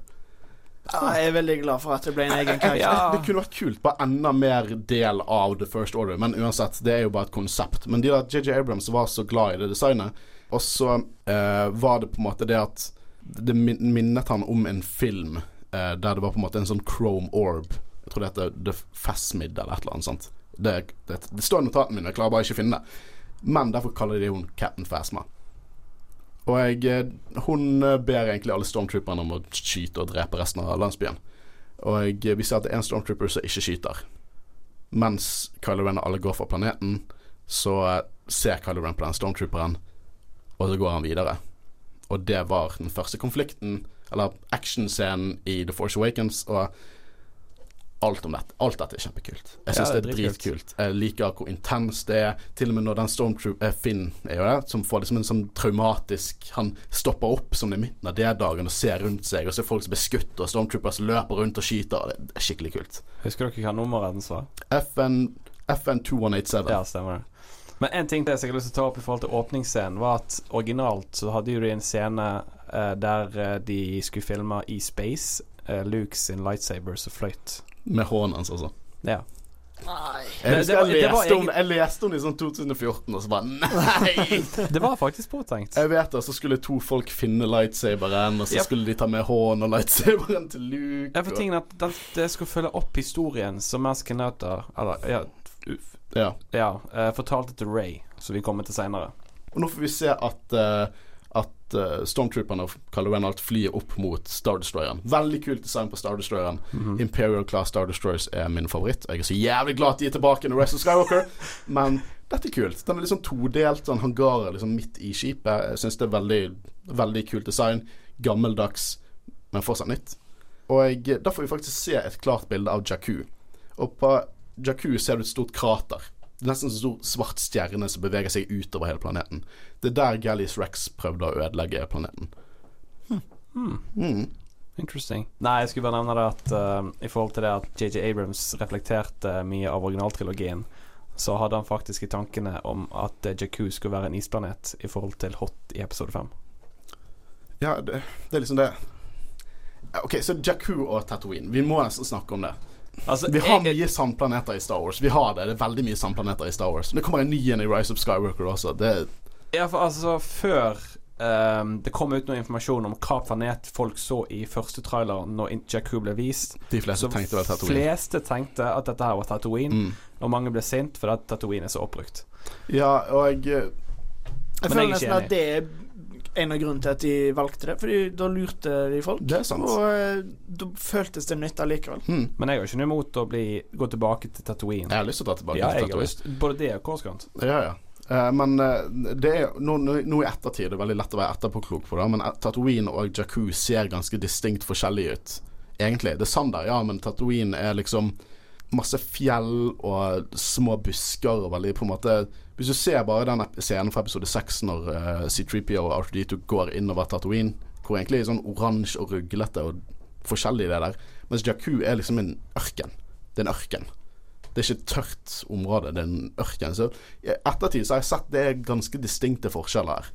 Ja, jeg er veldig glad for at det ble en egen karakter. [LAUGHS] Ja. Det kunne vært kult. Bare enda mer del av The First Order. Men uansett, det er jo bare et konsept. Men de der JJ Abrams var så glad i det designet. Og så eh, var det på en måte det at Det minnet han om en film eh, der det var på en måte en sånn Chrome Orb. Jeg tror det heter The Fasmid eller et eller annet sånt. Det, det, det står i notatene mine, jeg klarer bare ikke å finne det. Men derfor kaller de hun Captain Phasma. Og jeg, eh, hun eh, ber egentlig alle stormtrooperne om å skyte og drepe resten av landsbyen. Og jeg, eh, vi ser at det er en stormtrooper som ikke skyter. Mens Kylo Ren og alle går fra planeten, så ser Kylo Ren på den stormtrooperen, og så går han videre. Og det var den første konflikten, eller actionscenen i The Force Awakens, og alt om dette. Alt dette er kjempekult. Jeg syns Ja, det det er dritkult. Jeg liker hvor intenst det er. Til og med når den stormtrooper eh, Finn er jo det, som får liksom en sånn traumatisk Han stopper opp som det er midten av D-dagen og ser rundt seg, og så er folk som blir skutt, og stormtroopers løper rundt og skyter. og Det er skikkelig kult. Husker dere hva nummeret den var? FN, FN 2187. Ja, stemmer det. Men en ting til jeg har lyst til å ta opp i forhold til åpningsscenen, var at originalt så hadde jo de en scene eh, der eh, de skulle filme i space. eh, Luke sin lightsaber som fløyt. Med hånden hans, altså. Ja. Nei. Jeg husker jeg leste om Jeg leste om det i sånn 2014, og så bare nei! [LAUGHS] Det var faktisk påtenkt. Jeg vet det, så skulle to folk finne lightsaberen, og så yep. skulle de ta med hånden og lightsaberen til Luke. Ja, for tingen at den, det skulle følge opp historien som Mads Kenata Eller, ja, uff, ja. ja uh, fortalte til Ray, som vi kommer til seinere. Og nå får vi se at uh, uh, stormtrooperne og Kylo Ren alt flyr opp mot Star Destroyeren. Veldig kult design på Star Destroyeren. Mhm. Imperial Class Star Destroyers er min favoritt. Jeg er så jævlig glad at de er tilbake i Rest of Skywalker. [LAUGHS] Men dette er kult. Den er liksom todelt, sånn hangarer liksom midt i skipet. Jeg syns det er veldig, veldig kult design. Gammeldags, men fortsatt nytt. Og da får vi faktisk se et klart bilde av Jakku. Og på Jakku ser du et stort krater. Nesten en stor svart stjerne som beveger seg utover hele planeten. Det er der Gallius Rex prøvde å ødelegge planeten. Hmm. Mm. Interesting. Nei, jeg skulle bare nevne det at uh, i forhold til det at JJ Abrams reflekterte mye av originaltrilogien, så hadde han faktisk i tankene om at Jaku Jakku skulle være en isplanet i forhold til Hot i episode 5. Ja, det, det er liksom det. OK, så Jakku og Tatooine. Vi må nesten snakke om det. Altså, Vi har jeg- mye sandplaneter i Star Wars. Vi har det. Det er veldig mye sandplaneter i Star Wars. Det kommer en ny en i Rise of Skywalker også. Det Ja, for altså Før Um, det kom ut noe informasjon om hva planet folk så i første trailer når Jakku ble vist, De fleste så tenkte vel Tatooine. fleste tenkte at dette her var Tatooine, Mm. og mange ble sint fordi at Tatooine er så oppbrukt. Ja, og jeg Jeg Men føler er nesten at det er en av grunnene til at de valgte det. Fordi da lurte de folk. Det er sant. Og eh, da føltes det nytt allikevel. hmm. Men jeg har ikke noe imot å bli, gå tilbake til Tatooine. Jeg har lyst til å ta tilbake Ja, til Tatooine. Både det og Coruscant. Ja, ja. Uh, men eh, det er nå, nå, nå i ettertid Det er veldig lett å være etterpåklok på det, men Tatooine og Jakku ser ganske distinkt forskjellige ut. Egentlig. Det er Sander, ja, men Tatooine er liksom masse fjell og små busker og veldig på en måte Hvis du ser bare den scenen fra episode 6 når uh, C3PO og R2D2 går innover Tatooine, hvor egentlig er sånn oransje og ruglete og forskjellig det der, mens Jakku er liksom en ørken. Det er en ørken. Det er ikke et tørt område, det er en ørken. Så i ettertid så har jeg sett det er ganske distinkte forskjeller her.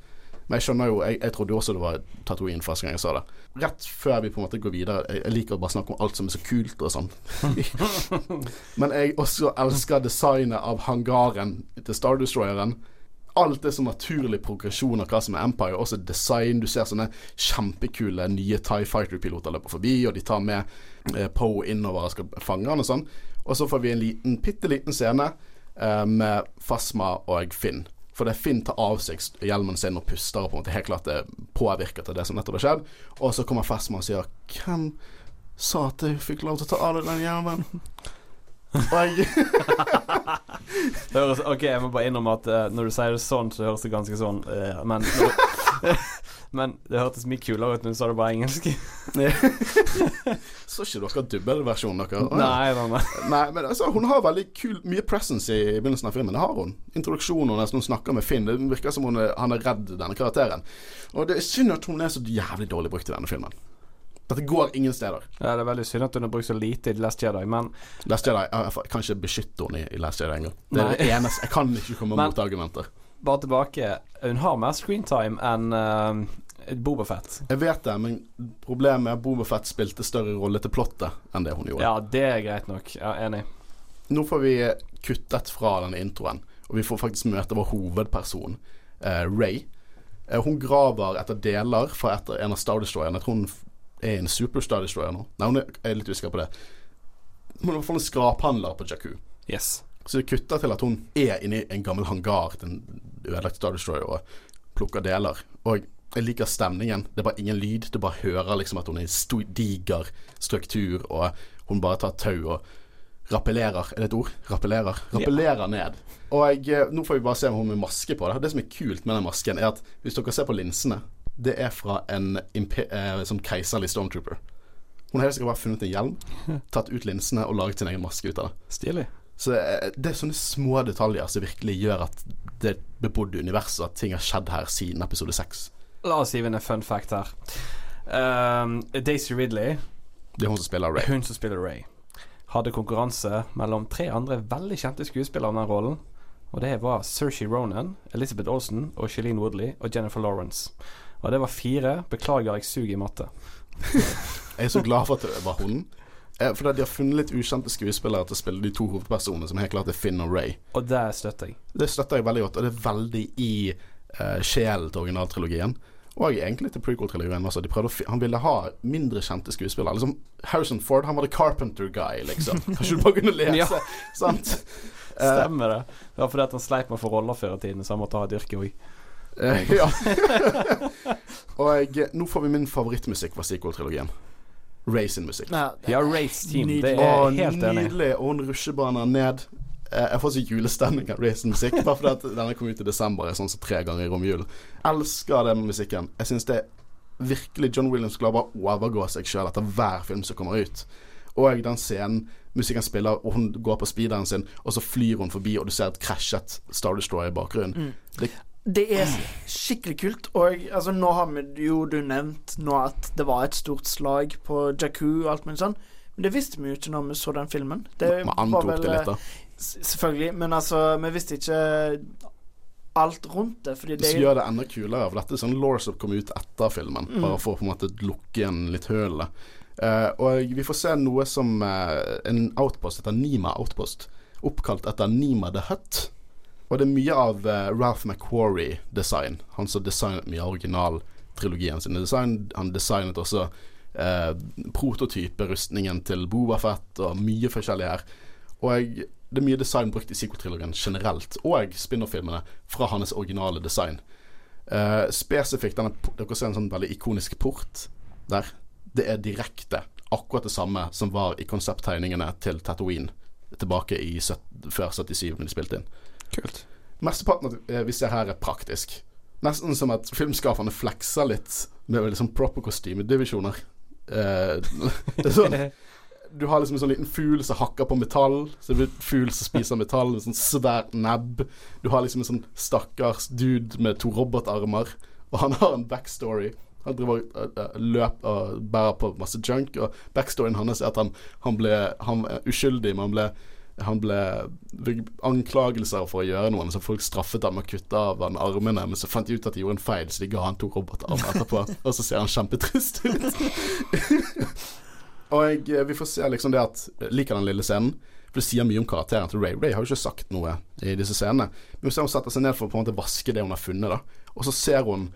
Men jeg skjønner jo, jeg, jeg trodde jo også det var Tatooine første gang jeg sa det. Rett før vi på en måte går videre, jeg, jeg liker å bare snakke om alt som er så kult og sånn. [LAUGHS] Men jeg også elsker designet av hangaren til Star Destroyeren. Alt er så naturlig progresjon av hva som er Empire. Også design. Du ser sånne kjempekule nye Tie Fighter-piloter løper forbi, og de tar med eh, Poe innover og skal fange han og sånn. Og så får vi en liten, bitte liten scene eh, med Fasma og Finn. For det Finn tar av seg hjelmen sin og puster og på en måte helt klart er påvirket av det som nettopp har skjedd. Og så kommer Fasma og sier Hvem sa at jeg fikk lov til å ta av deg den hjelmen. [LAUGHS] Høres, ok, jeg må bare innrømme at uh, når du sier det sånn, så høres det ganske sånn uh, Men [LAUGHS] Men det hørtes mye kulere ut når du sa det bare engelsk. [LAUGHS] Så ikke dere dubbelversjonen deres? Nei, nei, nei. Nei, men altså, hun har veldig kul Mye presence i, begynnelsen av filmen. Det har hun. Introduksjonen hennes når hun snakker med Finn. Det virker som hun er, han er redd denne karakteren. Og det er synd at hun er så jævlig dårlig brukt i denne filmen. Dette går ingen steder. Ja, det er veldig synd at hun har brukt så lite i Last Jedi, men Last Jedi, jeg, kan ikke beskytte henne i, Last Jedi engang. Det er det eneste Jeg kan ikke komme Men- mot argumenter. Bare tilbake. Hun har mer screentime enn uh, Boba Fett. Jeg vet det, men problemet er at Bobafett spilte større rolle til plottet enn det hun gjorde. Ja, det er greit nok. Ja, enig. Nå får vi kuttet fra den introen, og vi får faktisk møte vår hovedperson, uh, Ray. Uh, hun graver etter deler fra etter en av Star Destroyerne. Jeg tror hun er en Super Star Destroyer nå. Nei, hun er, jeg er litt usikker på det. Hun er i hvert fall en skraphandler på Jakku. Yes. Så det kutter til at hun er inni en gammel hangar til en ødelagt Star Destroyer og plukker deler. Og jeg liker stemningen. Det er bare ingen lyd. Du bare hører liksom at hun er i diger struktur, og hun bare tar tau og rappellerer. Er det et ord? Rappellerer. Rappellerer ned. Og jeg, eh, nå får vi bare se om hun med maske på det. Det som er kult med den masken, er at hvis dere ser på linsene, det er fra en eh, sånn keiserlig stormtrooper. Hun har helt sikkert bare funnet en hjelm, [LAUGHS] tatt ut linsene og laget sin egen maske ut av det. Stilig. Så eh, det er sånne små detaljer som virkelig gjør at det bebodde et bebodd univers, og at ting har skjedd her siden episode seks. La oss hive inn en fun fact her. Um, Daisy Ridley, Det er hun som spiller Ray. hun som spiller Ray, hadde konkurranse mellom tre andre veldig kjente skuespillere om den rollen. Og det var Saoirse Ronan, Elizabeth Olsen og Shailene Woodley og Jennifer Lawrence. Og det var fire. Beklager, jeg suger i matte. [LAUGHS] Jeg er så glad for at det var hun. Eh, For de har funnet litt ukjente skuespillere til å spille de to hovedpersonene, som helt klart er Finn og Ray. Og det støtter jeg. Det støtter jeg veldig godt, og det er veldig i uh, sjelen til originaltrilogien. Og egentlig til prequel-trilogien også. De å fi han ville ha mindre kjente skuespillere. Liksom Harrison Ford, han var the carpenter guy, liksom. [LAUGHS] Kanskje du bare kunne lese, Ja. sant? Eh, [LAUGHS] Stemmer det. Det var fordi han sleit med å få roller før i tiden, så han måtte ha et yrke òg. Eh, ja. [LAUGHS] og jeg, nå får vi min favorittmusikk fra sequel-trilogien. Ray sin musikk. Ja, Race Team. Nydelig. er helt enig. nydelig. Og hun rusjebaner ned. Eh, Jeg får så julestemning av Ray sin musikk, bare fordi at denne kom ut i desember, er sånn som tre ganger i romjulen. Elsker den musikken. Jeg syns det er virkelig John Williams klarer bare å overgå seg sjøl etter hver film som kommer ut. Og den scenen musikken spiller, og hun går på speederen sin, og så flyr hun forbi, og du ser et krasjet Star Destroyer i bakgrunnen. Det, Det er skikkelig kult. Og altså, nå har vi jo du nevnt nå at det var et stort slag på Jakku og alt mulig sånn. Men det visste vi jo ikke når vi så den filmen. Det man antok det litt, da. Selvfølgelig. Men altså, vi visste ikke alt rundt det. Fordi Det det gjør det enda kulere, for dette er sånn law som kom ut etter filmen, Mm. bare for å på en måte lukke igjen litt hølet. Uh, og vi får se noe som uh, en outpost heter Nima Outpost, oppkalt etter Nima the Hut. Og det er mye av eh, Ralph McQuarrie-design, han som designet mye av originaltrilogien sin design. Han designet også eh, prototyperustningen til Bobafett og mye forskjellig her. Og det er mye design brukt i sequel-trilogien generelt, og spin-off-filmene, fra hans originale design. Eh, spesifikt denne Dere ser en sånn veldig ikonisk port der. Det er direkte akkurat det samme som var i konsepttegningene til Tatooine tilbake i 70, før 77, når de spilte inn. Kult. Mesteparten av det vi ser her, er praktisk. Nesten som at filmskaperne flekser litt med liksom proper kostymedivisjoner. Eh, [LAUGHS] det er sånn Du har liksom en sånn liten fugl som hakker på metall. Så det blir fugl som spiser metall en sånn svær nebb. Du har liksom en sånn stakkars dude med to robotarmer, og han har en backstory. Han driver og uh, løp og bærer på masse junk, og backstoryen hans er at han, han ble Han er uskyldig, men han ble han ble anklagelser for å gjøre noe, men så folk straffet ham med å kutte av han armene, men så fant de ut at de gjorde en feil, så de ga han to robotarmer etterpå, [LAUGHS] og så ser han kjempetrist ut. [LAUGHS] og jeg, vi får se liksom det at liker den lille scenen, for det sier mye om karakteren til Ray. Ray har jo ikke sagt noe i disse scenene, men ser hun setter seg ned for å på en måte vaske det hun har funnet, da, og så ser hun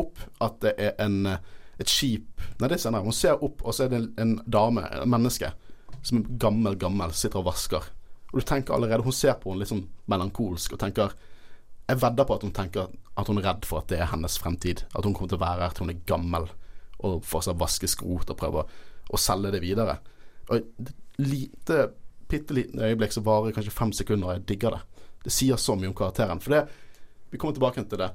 opp at det er en, et skip Nei, det er senere. Hun ser opp, og så er det en, en dame, et menneske, som er gammel, gammel, sitter og vasker. Og du tenker allerede Hun ser på henne litt sånn melankolsk og tenker Jeg vedder på at hun tenker at hun er redd for at det er hennes fremtid. At hun kommer til å være her til hun er gammel og fortsatt vaske skrot og prøve å selge det videre. Og et lite, bitte lite øyeblikk som varer kanskje fem sekunder, og jeg digger det. Det sier så mye om karakteren. For det Vi kommer tilbake til det.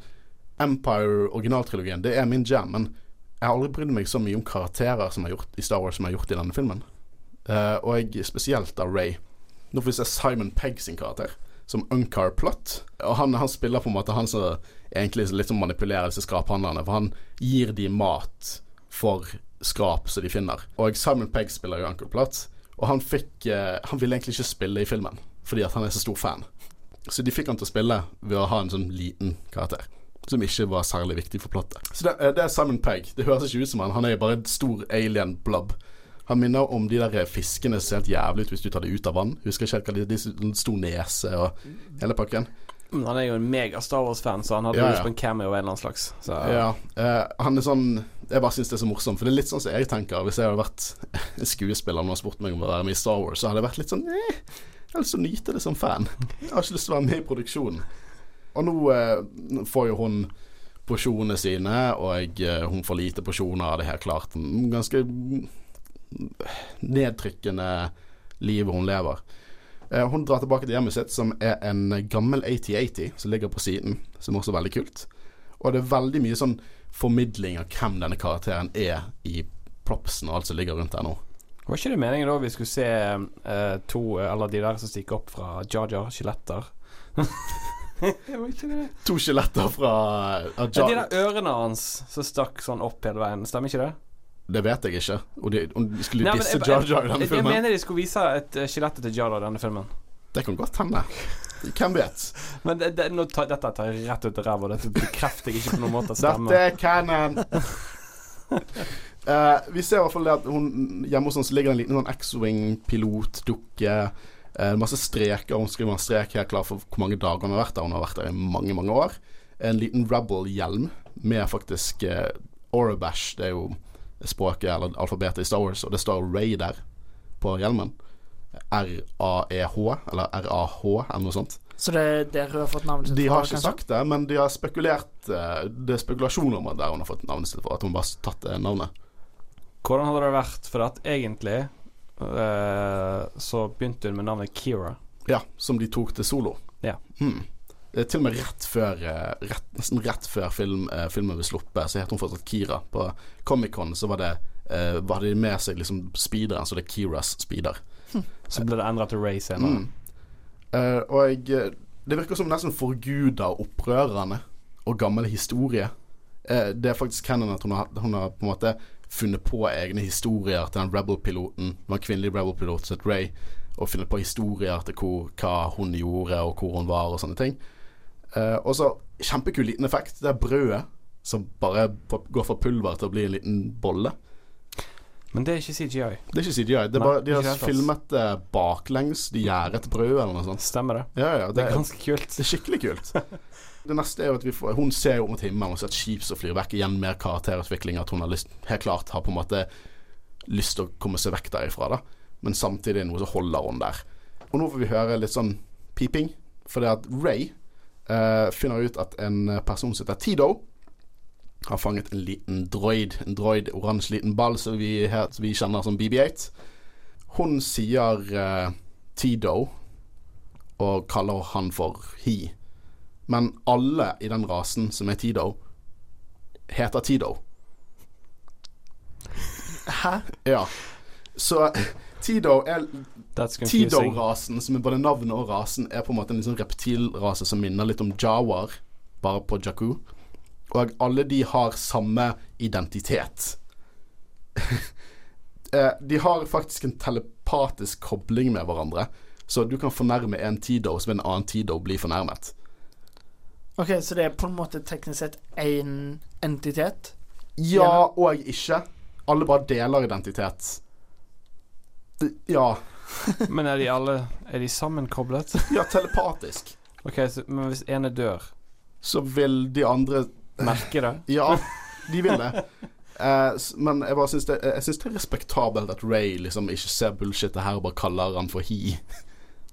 Empire originaltrilogien, det er min jam, men jeg har aldri brydd meg så mye om karakterer som er gjort i Star Wars som jeg har gjort i denne filmen. Uh, og jeg, spesielt av Ray. Nå får vi se Simon Pegg sin karakter, som Unkar Plot. Og han, han spiller på en måte han som egentlig litt som manipulerer disse skraphandlerne, for han gir de mat for skrap som de finner. Og Simon Pegg spiller jo Uncle Plot, og han fikk eh, Han ville egentlig ikke spille i filmen, fordi at han er så stor fan. Så de fikk han til å spille ved å ha en sånn liten karakter. Som ikke var særlig viktig for plottet. Så det, eh, det er Simon Pegg. Det høres ikke ut som han. Han er bare en stor alien blob. Han minner om de der fiskene som ser helt jævlig ut hvis du tar det ut av vann. Husker ikke helt hva de, de sto nese og hele pakken. Men han er jo en mega Star Wars-fan, så han hadde Ja, lyst ja. på en cameo av en eller annen slags. Så, Ja, eh, han er sånn Jeg bare syns det er så morsomt, for det er litt sånn som jeg tenker. Hvis jeg hadde vært [LAUGHS] skuespiller og spurt meg om å være med i Star Wars, så hadde jeg vært litt sånn eh, Jeg har lyst til å nyte det som fan. [LAUGHS] Jeg har ikke lyst til å være med i produksjonen. Og nå eh, får jo hun porsjonene sine, og jeg, hun får lite porsjoner, det her klart. Mm, Ganske mm, nedtrykkende livet hun lever. Eh, Hun drar tilbake til hjemmet sitt, som er en gammel 8080 som ligger på siden, som også er veldig kult. Og det er veldig mye sånn formidling av hvem denne karakteren er i propsen og alt som ligger rundt der nå. Var ikke det meningen da vi skulle se eh, to Eller de der som stikker opp fra Jar, skjeletter? [LAUGHS] det var ikke det. To skjeletter fra av Ja, de der ørene hans som stakk sånn opp hele veien, stemmer ikke det? Det vet jeg ikke. Og de, om de skulle Nei, disse Jar Jar i Jeg, denne jeg filmen. mener de skulle vise et uh, skjelett til Jar Jar i denne filmen. Det kan godt hende. Hvem vet? Men det, det, nå tar, dette tar jeg rett ut av ræva. Dette bekrefter jeg ikke på noen måte stemmer. Dette er canon. uh, vi ser i hvert fall det at hun hjemme hos oss ligger en liten sånn X-Wing-pilotdukke. Uh, masse streker. Hun skriver en strek helt klar for hvor mange dager hun har vært der. Hun har vært der i mange, mange år. En liten Rebel-hjelm med faktisk uh, Orobash. Det er jo språket eller alfabetet i Star Wars, og det står Ray der på hjelmen. R-A-E-H, eller R-A-H, eller noe sånt. Så det er der hun har fått navnet sitt De har ikke kanskje? sagt det, men de har spekulert eh, Det er spekulasjoner om at der hun har fått navnet sitt fra. At hun bare har tatt det navnet. Hvordan hadde det vært? For at egentlig eh, så begynte hun med navnet Kira. Ja, som de tok til solo. Ja. Hmm. Det til og med rett før eh, rett, Nesten rett før film, eh, filmen ble sluppet, så het hun fortsatt Kira. På Comic-Con så var det eh, Var de med seg liksom speederen, så det er Kiras speeder. Så ble det endra til Ray senere. Mm. Eh, og jeg, det virker som nesten forguda opprørende og gammel historie. Eh, det er faktisk canon at hun har, hun har på en måte funnet på egne historier til den Rebel-piloten. Det var en kvinnelig Rebel-pilot som het Ray. Og funnet på historier til hvor, hva hun gjorde, og hvor hun var, og sånne ting. Eh, og så kjempekul liten effekt. Det er brødet som bare går fra pulver til å bli en liten bolle. Men det er ikke CGI. Det er ikke CGI. Det er Nei, bare, de har filmet det baklengs. De gjerdet et brød eller noe sånt. Stemmer det? Ja, ja, Det er ganske kult. det er skikkelig kult. [LAUGHS] Det neste er jo at vi får Hun ser jo mot himmelen og ser et skip som flyr vekk. Igjen mer karakterutvikling. At hun har lyst, helt klart har på en måte lyst til å komme seg vekk derifra. da Men samtidig noe som holder hun der. Og nå får vi høre litt sånn piping. For det at Ray eh, finner ut at en person som heter Tido, har fanget en liten droid. En droid, oransje liten ball som vi, her, som vi kjenner som BB8. Hun sier uh, Tido og kaller han for He. Men alle i den rasen som er Tido, heter Tido. Hæ? Ja. Så Tido er. Tido-rasen, som er både navnet og rasen, er på en måte en liksom reptilrase som minner litt om Jawar, bare på Jakku. Og alle de har samme identitet. [LAUGHS] Eh, de har faktisk en telepatisk kobling med hverandre, så du kan fornærme en Tido, som en annen Tido blir fornærmet. Ok, så det er på en måte teknisk sett én entitet? Ja og ikke. Alle bare deler identitet. Ja. [LAUGHS] Men er de alle Er de sammenkoblet? [LAUGHS] Ja, telepatisk. Ok, så, Men hvis ene dør, Så vil de andre merke det? [LAUGHS] Ja, de vil det. Eh, men jeg bare syns det, jeg synes det er respektabelt at Ray liksom ikke ser bullshit det her og bare kaller han for he.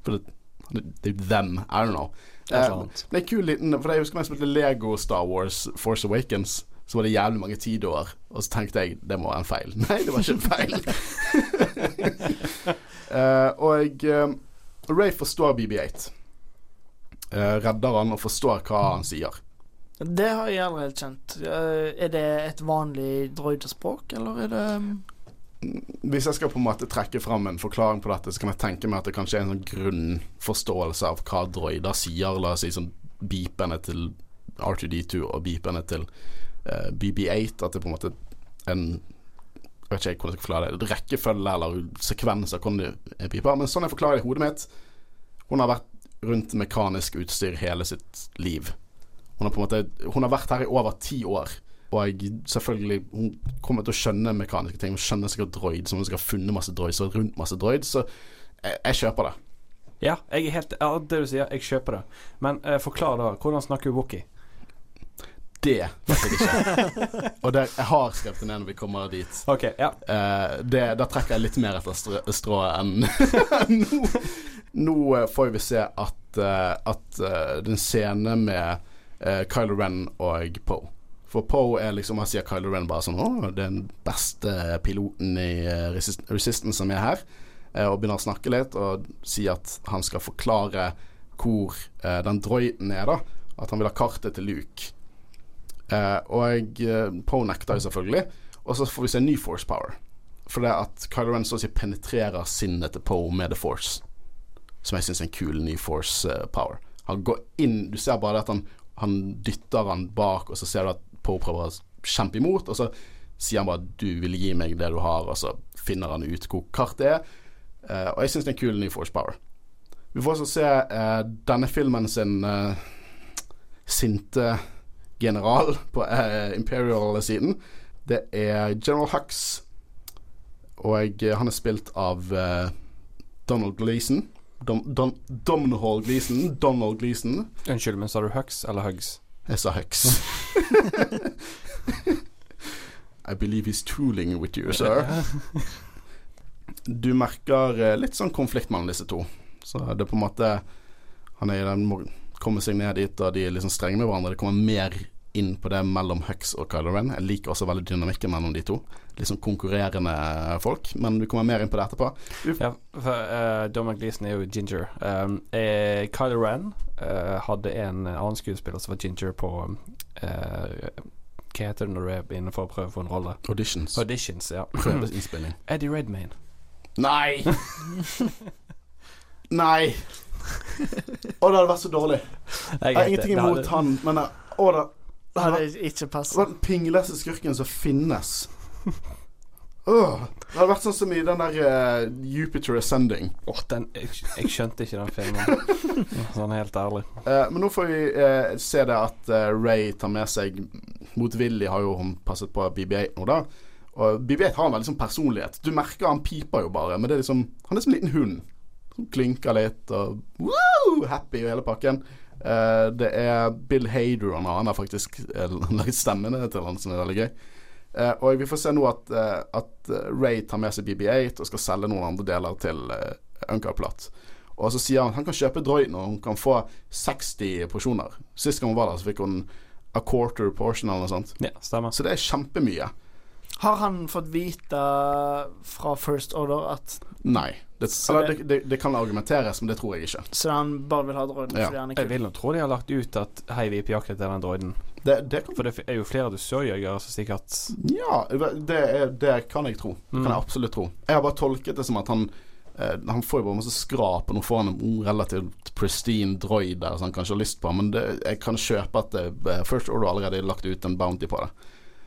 For det, det er them. I don't know. Eh, det er kul liten For jeg husker da jeg spilte Lego Star Wars Force Awakens. så var det jævlig mange tidår Og så tenkte jeg det må være en feil. Nei, det var ikke en feil. [LAUGHS] Eh, og uh, Ray forstår BB8. Uh, redder han og forstår hva han sier. Det har jeg aldri helt kjent. Eh, er det et vanlig droidespråk, eller er det um, Hvis jeg skal på en måte trekke fram en forklaring på dette, så kan jeg tenke meg at det kanskje er en sånn grunnforståelse av hva droider sier. La oss si sånn beepene til R2D2 og beepene til uh, BB8. At det på en måte en Jeg vet ikke hvordan jeg skal forklare det. Rekkefølge eller sekvenser hvordan det beeper. Men sånn jeg forklarer det i hodet mitt Hun har vært rundt mekanisk utstyr hele sitt liv. Hun har på en måte Hun har vært her i over ti år. Og jeg, selvfølgelig Hun kommer til å skjønne mekaniske ting. Hun skjønner sikkert droid, som hun skal ha funnet masse droids og rundt masse droid. Så jeg, jeg kjøper det. Ja, jeg er helt Ja, det du sier, jeg kjøper det. Men eh, forklar da. Hvordan snakker Wookie? Det vet jeg ikke. og det, jeg har skrevet det ned når vi kommer dit. OK, ja. Eh, det, da trekker jeg litt mer etter strå- strået [LAUGHS] enn nå. Nå eh, får vi se at, uh, at uh, den scene med uh, Kylo Ren og Poe For Poe er liksom Han sier Kylo Ren bare sånn Å, den beste piloten i resist Resistance som er her. og begynner å snakke litt og si at han skal forklare hvor den droiden er, da. At han vil ha kartet til Luke. Eh, og jeg, Poe nekter jo selvfølgelig. Og så får vi se ny Force Power. For det at Kylo Ren så å si penetrerer sinnet til Poe med The Force. Som jeg syns er en kul ny Force eh, Power. Han går inn Du ser bare at han, han dytter han bak, og så ser du at Poe prøver å kjempe imot. Og så sier han bare 'du vil gi meg det du har', og så finner han ut hvor kartet er. Uh, og jeg syns det er en kul ny Force Power. Vi får også se uh, denne filmen sin uh, sinte general på eh, Imperial-siden. Det er General Hux, og han er spilt av eh, Donald Gleeson. Dom, Don, Domhnall Gleeson. Donald Gleeson. Unnskyld, men sa du Hux eller Hugs? Jeg sa Hux. [LAUGHS] I believe he's tooling with you, sir. Du merker eh, litt sånn konflikt mellom disse to. Så det er på en måte Han er i den må komme seg ned dit, og de er liksom strenge med hverandre. Det kommer mer inn på det mellom Hux og Kylo Ren. Jeg liker også veldig dynamikken mellom de to. Sånn konkurrerende folk, men vi kommer mer inn på det etterpå. Vi- Ja, for uh, Dominic Gleeson er jo Ginger. Um, eh, Kylo Ren uh, hadde en annen skuespiller som var Ginger på uh, Hva heter det når du er inne for å prøve for en rolle? Auditions. Auditions, ja. Prøveinnspilling. Eddie Redmayne. Nei! [LAUGHS] Nei! Å, det hadde vært så dårlig. Jeg har ingenting imot han, men eh, å, det, Det hadde ikke passet. den pingleste skurken som finnes. Åh, det hadde vært sånn som i den der uh, Jupiter Ascending. Åh, den, jeg, jeg skjønte ikke den filmen. Sånn helt ærlig. Uh, men nå får vi se det at Ray tar med seg Motvillig har jo hun passet på BB8 nå, da. Og BB8 har en veldig sånn personlighet. Du merker han piper jo bare, men det er liksom Han er som en liten hund. Klynker litt og woo, happy og hele pakken. Uh, det er Bill Hader og. Han har faktisk [LAUGHS] lagd laget stemmene til han, som er veldig gøy. Uh, og vi får se nå at, uh, at eh, Ray tar med seg BB8 og skal selge noen andre deler til Uncle Platt. Og så sier han at han kan kjøpe droiden, og hun kan få 60 porsjoner. Sist gang hun var der, så fikk hun a quarter portion eller noe sånt. Ja. Så det er kjempemye. Har han fått vite fra First Order at Nei. Det, eller, det- det, det, kan argumenteres, men det tror jeg ikke. Så han bare vil ha droiden Ja. fordi han Jeg vil nå tro de har lagt ut at hei, vi er på jakt etter den droiden. Det, det kan, For det er jo flere dusørjegere som sikkert ja, det, er, det kan jeg tro. Det kan Mm. jeg absolutt tro. Jeg har bare tolket det som at han eh, Han får jo bare masse skrap, og nå får han en relativt pristine droid der som han kanskje har lyst på, men det, jeg kan kjøpe at det, eh, First Order allerede har lagt ut en bounty på det.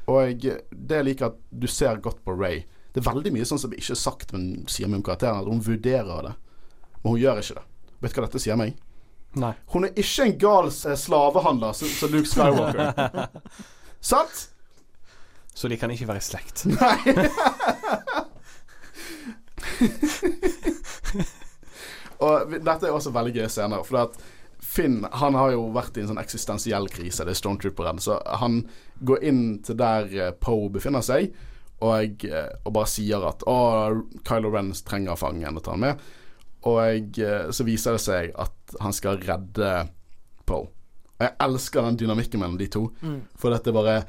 Og det jeg liker at du ser godt på Ray Det er veldig mye sånn som ikke er sagt, men sier mye om karakteren, at hun vurderer det. Men hun gjør ikke det. Vet du hva dette sier meg? Nei. Hun er ikke en gal eh, slavehandler som som Luke Skywalker. [LAUGHS] Sant? Så de kan ikke være i slekt. Nei. [LAUGHS] [LAUGHS] og dette er også veldig gøye scener. For at Finn han har jo vært i en sånn eksistensiell krise, det er Stormtrooperen. Så han går inn til der eh, Poe befinner seg, og, eh, og bare sier at å, Kylo Ren trenger fangen og tar han med. Og eh, så viser det seg at han skal redde Poe. Og jeg elsker den dynamikken mellom de to. Mm. For dette bare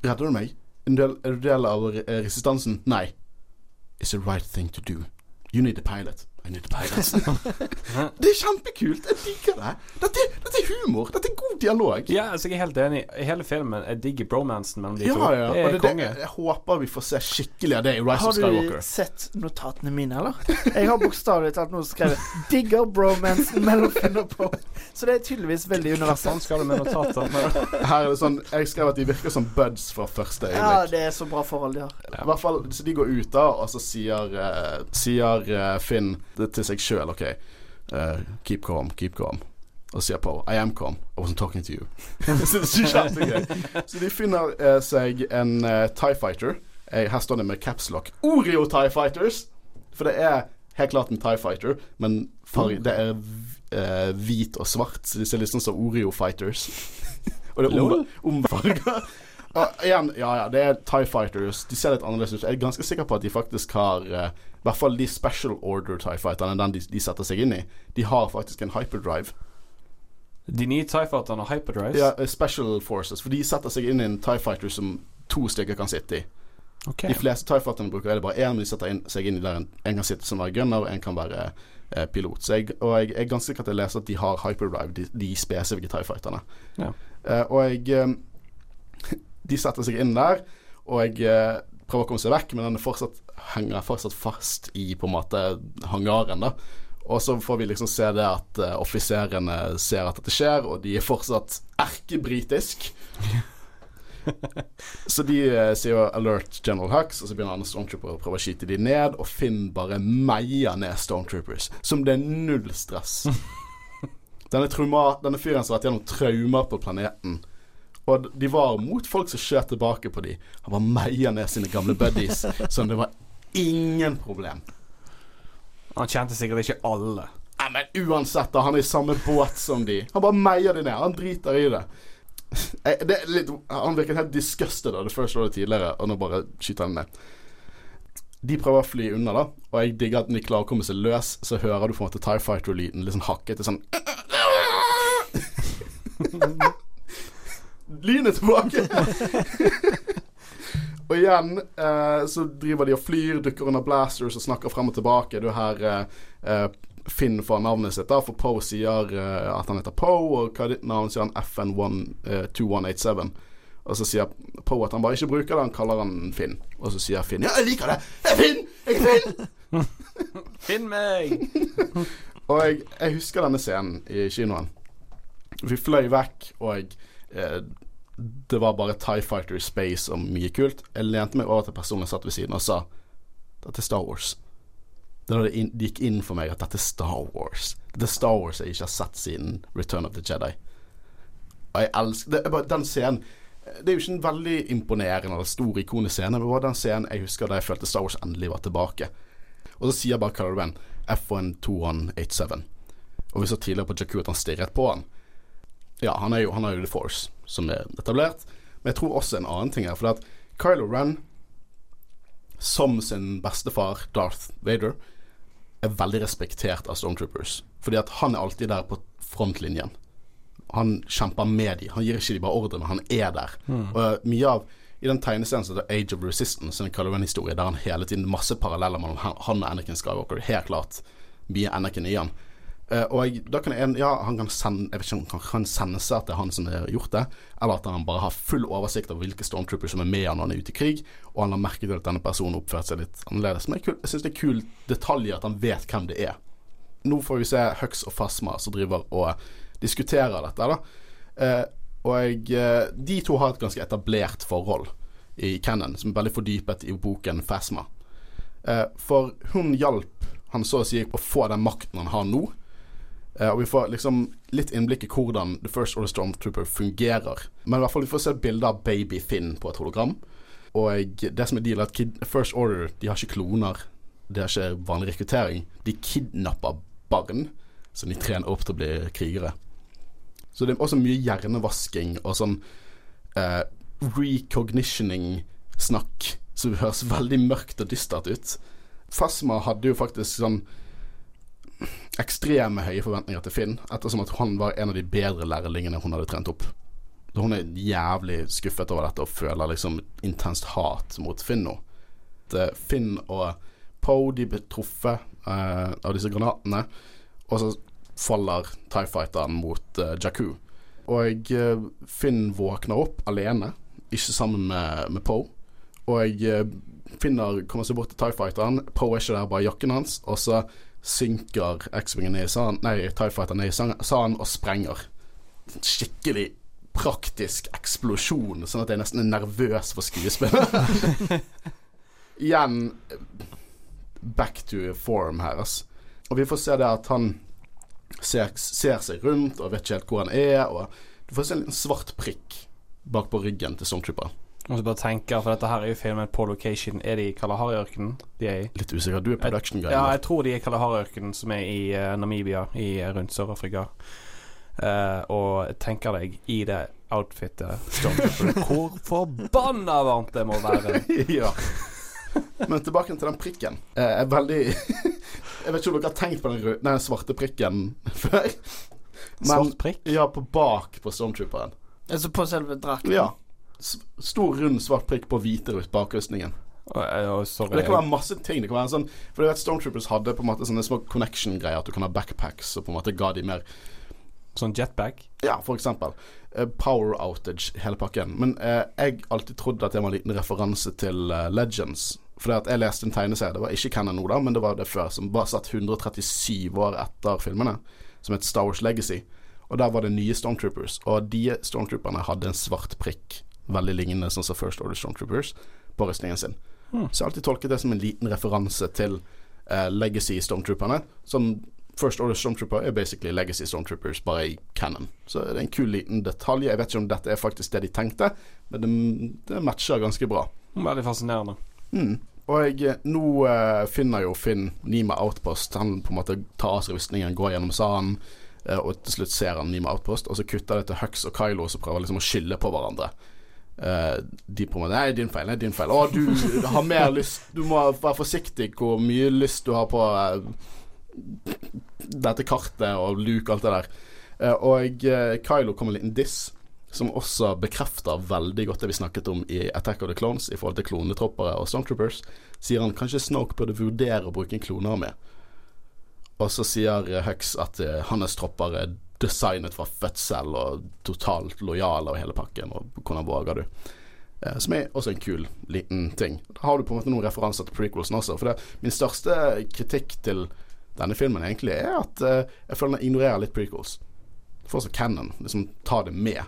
Redder du meg? En del, er du del av resistansen? Nei. It's the right thing to do. You need a pilot. I Pedersen. [LAUGHS] det er kjempekult. Jeg digger det. Dette, dette er humor. Dette er god dialog. Ja, altså jeg er helt enig. Hele filmen Jeg digger bromansen mellom de Ja, to. ja. Det er det, det, konge. jeg håper vi får se skikkelig av det i Rise Har of du sett notatene mine, eller? Jeg har bokstavelig talt noe skrevet 'Digger bromansen mellom Finn og Poe'. Så det er tydeligvis veldig Sånn universelt. skal du med notater. Her er det sånn Jeg skrev at de virker som buds fra første Ja, det er så bra forhold de har. I hvert fall, Så de går ut, da, og så sier, uh, sier uh, Finn til seg sjøl, OK uh, Keep calm, keep calm. Og sier på I am calm. I wasn't talking to you. [LAUGHS] så. Så de finner uh, seg en uh, Tie Fighter. Jeg, her står det med capslock. Oreo Tie Fighters! For det er helt klart en Tie Fighter, men farg, det er uh, hvit og svart, så de ser litt sånn som Oreo Fighters. [LAUGHS] og det er om, omfarga. Og igjen, ja ja, det er Tie Fighters. De ser litt annerledes ut. Jeg er ganske sikker på at de faktisk har eh, I hvert fall de Special Order Tie Fighterne, den de, de setter seg inn i, de har faktisk en hyperdrive. De nye TIE Fighterne har hyperdrive? Ja, eh, Special Forces. For de setter seg inn i en Tie Fighter som to stykker kan sitte i. Okay. De fleste Tie Fighterne bruker er det bare én, men de setter inn, seg inn i der en, en kan sitte som være gunner, og en kan være eh, pilot. Så jeg, og jeg er ganske sikker at jeg leser at de har hyperdrive, de, de spesifikke Tie Fighterne. Ja. Eh, og jeg eh, [LAUGHS] De setter seg inn der, og jeg eh, prøver å komme seg vekk, men den er fortsatt, henger jeg fortsatt fast i på en måte hangaren. da Og så får vi liksom se det at uh, offiserene ser at dette skjer, og de er fortsatt erkebritisk. [LAUGHS] så de uh, sier jo 'alert General Hux', og så begynner andre stormtroopere å prøve å skyte de ned, og Finn bare meier ned stormtroopers. Som det er null stress. [LAUGHS] Denne, trauma, denne fyren som har vært gjennom traumer på planeten. Og de var mot folk som skjøt tilbake på de. Han bare meier ned sine gamle buddies som det var ingen problem. Han kjente sikkert ikke alle. Nei, men uansett, da. Han er i samme båt som de. Han bare meier de ned. Han driter i det. Jeg, det er litt, han virket helt disgusted av det første året tidligere, og nå bare skyter han ned. De prøver å fly unna, da, og jeg digger at de klarer å komme seg løs, så hører du på en måte Tie Fighter-lyden litt sånn hakkete sånn [LAUGHS] Lynet tilbake! [LAUGHS] og igjen eh, så driver de og flyr, dukker under blasters og snakker frem og tilbake. Du her eh, eh, Finn får navnet sitt, da, for Poe sier eh, at han heter Poe, og hva er ditt navn? sier han FN2187. Og så sier Poe at han bare ikke bruker det, han kaller han Finn. Og så sier Finn ja, jeg liker det! Jeg er Finn! Jeg er Finn! [LAUGHS] Finn meg! [LAUGHS] Og jeg, jeg husker denne scenen i kinoen. Vi fløy vekk, og eh, det var bare Tie Fighter i space og mye kult. Jeg lente meg over til personen jeg satt ved siden og sa dette er Star Wars. Det, da det, gikk inn for meg at dette er Star Wars. Det er Star Wars jeg ikke har sett siden Return of the Jedi. Og jeg elsker det, bare Den scenen Det er jo ikke en veldig imponerende eller stor ikonisk scene, men var den scenen jeg husker da jeg følte Star Wars endelig var tilbake. Og så sier bare Color Ren F12187. Og vi så tidligere på Jakku at han stirret på han. Ja, han er jo, han er jo The Force, som er etablert. Men jeg tror også en annen ting her. For at Kylo Ren, som sin bestefar Darth Vader, er veldig respektert av Stormtroopers. Fordi at han er alltid der på frontlinjen. Han kjemper med dem. Han gir ikke de bare ordre, men han er der. Og mye av i den tegneserien som heter Age of Resistance, en Kylo Ren-historie, der han hele tiden masse paralleller mellom han han og Anakin Skywalker. Helt klart mye Anakin i han. Eh, og jeg, da kan en, ja, han kan sende Jeg vet ikke om han kan sende seg at det er han som har gjort det, eller at han bare har full oversikt over hvilke stormtroopers som er med han når han er ute i krig, og han har merket at denne personen oppførte seg litt annerledes. Men jeg, jeg syns det er kul detalj at han vet hvem det er. Nå får vi se Hux og Fasma som driver og diskuterer dette, da. Uh, og jeg, eh, de to har et ganske etablert forhold i Cannon, som er veldig fordypet i boken Fasma. For hun hjalp han så å si å få den makten han har nå. Eh, og vi får liksom litt innblikk i hvordan The First Order Stormtrooper fungerer. Men i hvert fall vi får se bilde av baby Finn på et hologram. Og det som er deal er at First Order de har ikke kloner. Det er ikke vanlig rekruttering. De kidnapper barn som de trener opp til å bli krigere. Så det er også mye hjernevasking og sånn eh, recognitioning-snakk som høres [LAUGHS] veldig mørkt og dystert ut. Fasma hadde jo faktisk sånn ekstreme høye forventninger til Finn, ettersom at han var en av de bedre lærlingene hun hadde trent opp. Hun er jævlig skuffet over dette og føler liksom intenst hat mot Finn nå. At, eh, Finn og Poe de blir truffet eh, av disse granatene, og så faller TIE Fighteren mot eh, Jakku. Og eh, Finn våkner opp alene, ikke sammen med, med Poe. Og eh, finner kommer seg bort til TIE Fighteren. Poe er ikke der, bare jakken hans. Og så synker X-Wingen ned i sanden, nei, TIE Fighter ned i sand- og sprenger. Skikkelig praktisk eksplosjon, sånn at jeg nesten er nervøs for skuespillet. [LAUGHS] Igjen back to form her, altså. Og vi får se det at han ser, ser seg rundt og vet ikke helt hvor han er, og du får se en liten svart prikk bak på ryggen til Stormtrooper. Og så bare tenker, for dette her er jo filmet på location. Er de i Kalahari-ørkenen? De er i Litt usikker. Du er production guy. Ja, jeg tror de er i Kalahari-ørkenen, som er i uh, Namibia, i eh, rundt Sør-Afrika. Uh, og tenker deg i det outfitet [LAUGHS] Hvor forbanna varmt det må være! [LAUGHS] ja. Men tilbake til den prikken. Uh, Jeg er veldig [LAUGHS] Jeg vet ikke om dere har tenkt på den, rød, den svarte prikken før. Svart prikk? Ja, på bak på Stormtrooperen. Altså på selve drakten. Ja. Stor, rund, svart prikk på hvite bakrustningen. Og sorry. det kan være masse ting. Det kan være sånn For du vet Stormtroopers hadde på en måte sånne små connection-greier. At du kan ha backpacks og på en måte ga de mer Sånn jetpack? Ja, for eksempel. Eh, power outage, hele pakken. Men eh, jeg alltid trodde at det var en liten referanse til uh, Legends. Fordi at jeg leste en tegneserie, det var ikke Canon nå, da, men det var det før, som bare satt 137 år etter filmene, som het Star Wars Legacy. Og der var det nye Stormtroopers, og de Stormtrooperne hadde en svart prikk, veldig lignende sånn som First Order Stormtroopers, på rustningen sin. Mm. Så jeg har alltid tolket det som en liten referanse til eh, Legacy Stormtrooperne, som First Order Stormtrooper er basically Legacy Stormtroopers, bare i canon. Så det er en kul liten detalj. Jeg vet ikke om dette er faktisk det de tenkte, men det, det matcher ganske bra. Veldig fascinerende. Mm. Og jeg, eh, nå eh, finner jo Finn Nima Outpost. Han på en måte tar av seg rustningen, går gjennom sanden, eh, og til slutt ser han Nima Outpost. Og så kutter det til Hux og Kylo, som prøver liksom å skylde på hverandre. Eh, de på meg Nei, din feil. Nei, din feil. Å, du har mer lyst Du må være forsiktig hvor mye lyst du har på uh, dette kartet og Luke og alt det der. Uh, og Kylo kommer med en liten diss som også bekrefter veldig godt det vi snakket om i Attack of the Clones i forhold til klonetroppere og Stormtroopers. Sier han kanskje Snoke burde vurdere å bruke en klonearmé. Og så sier Hux at hans tropper er designet fra fødsel og totalt lojale og hele pakken, og hvordan våger du? Eh, som er også en kul liten ting. Da har du på en måte noen referanser til prequelsen også. For det, min største kritikk til denne filmen egentlig er at eh, jeg føler den ignorerer litt prequels. For også canon, liksom ta det med.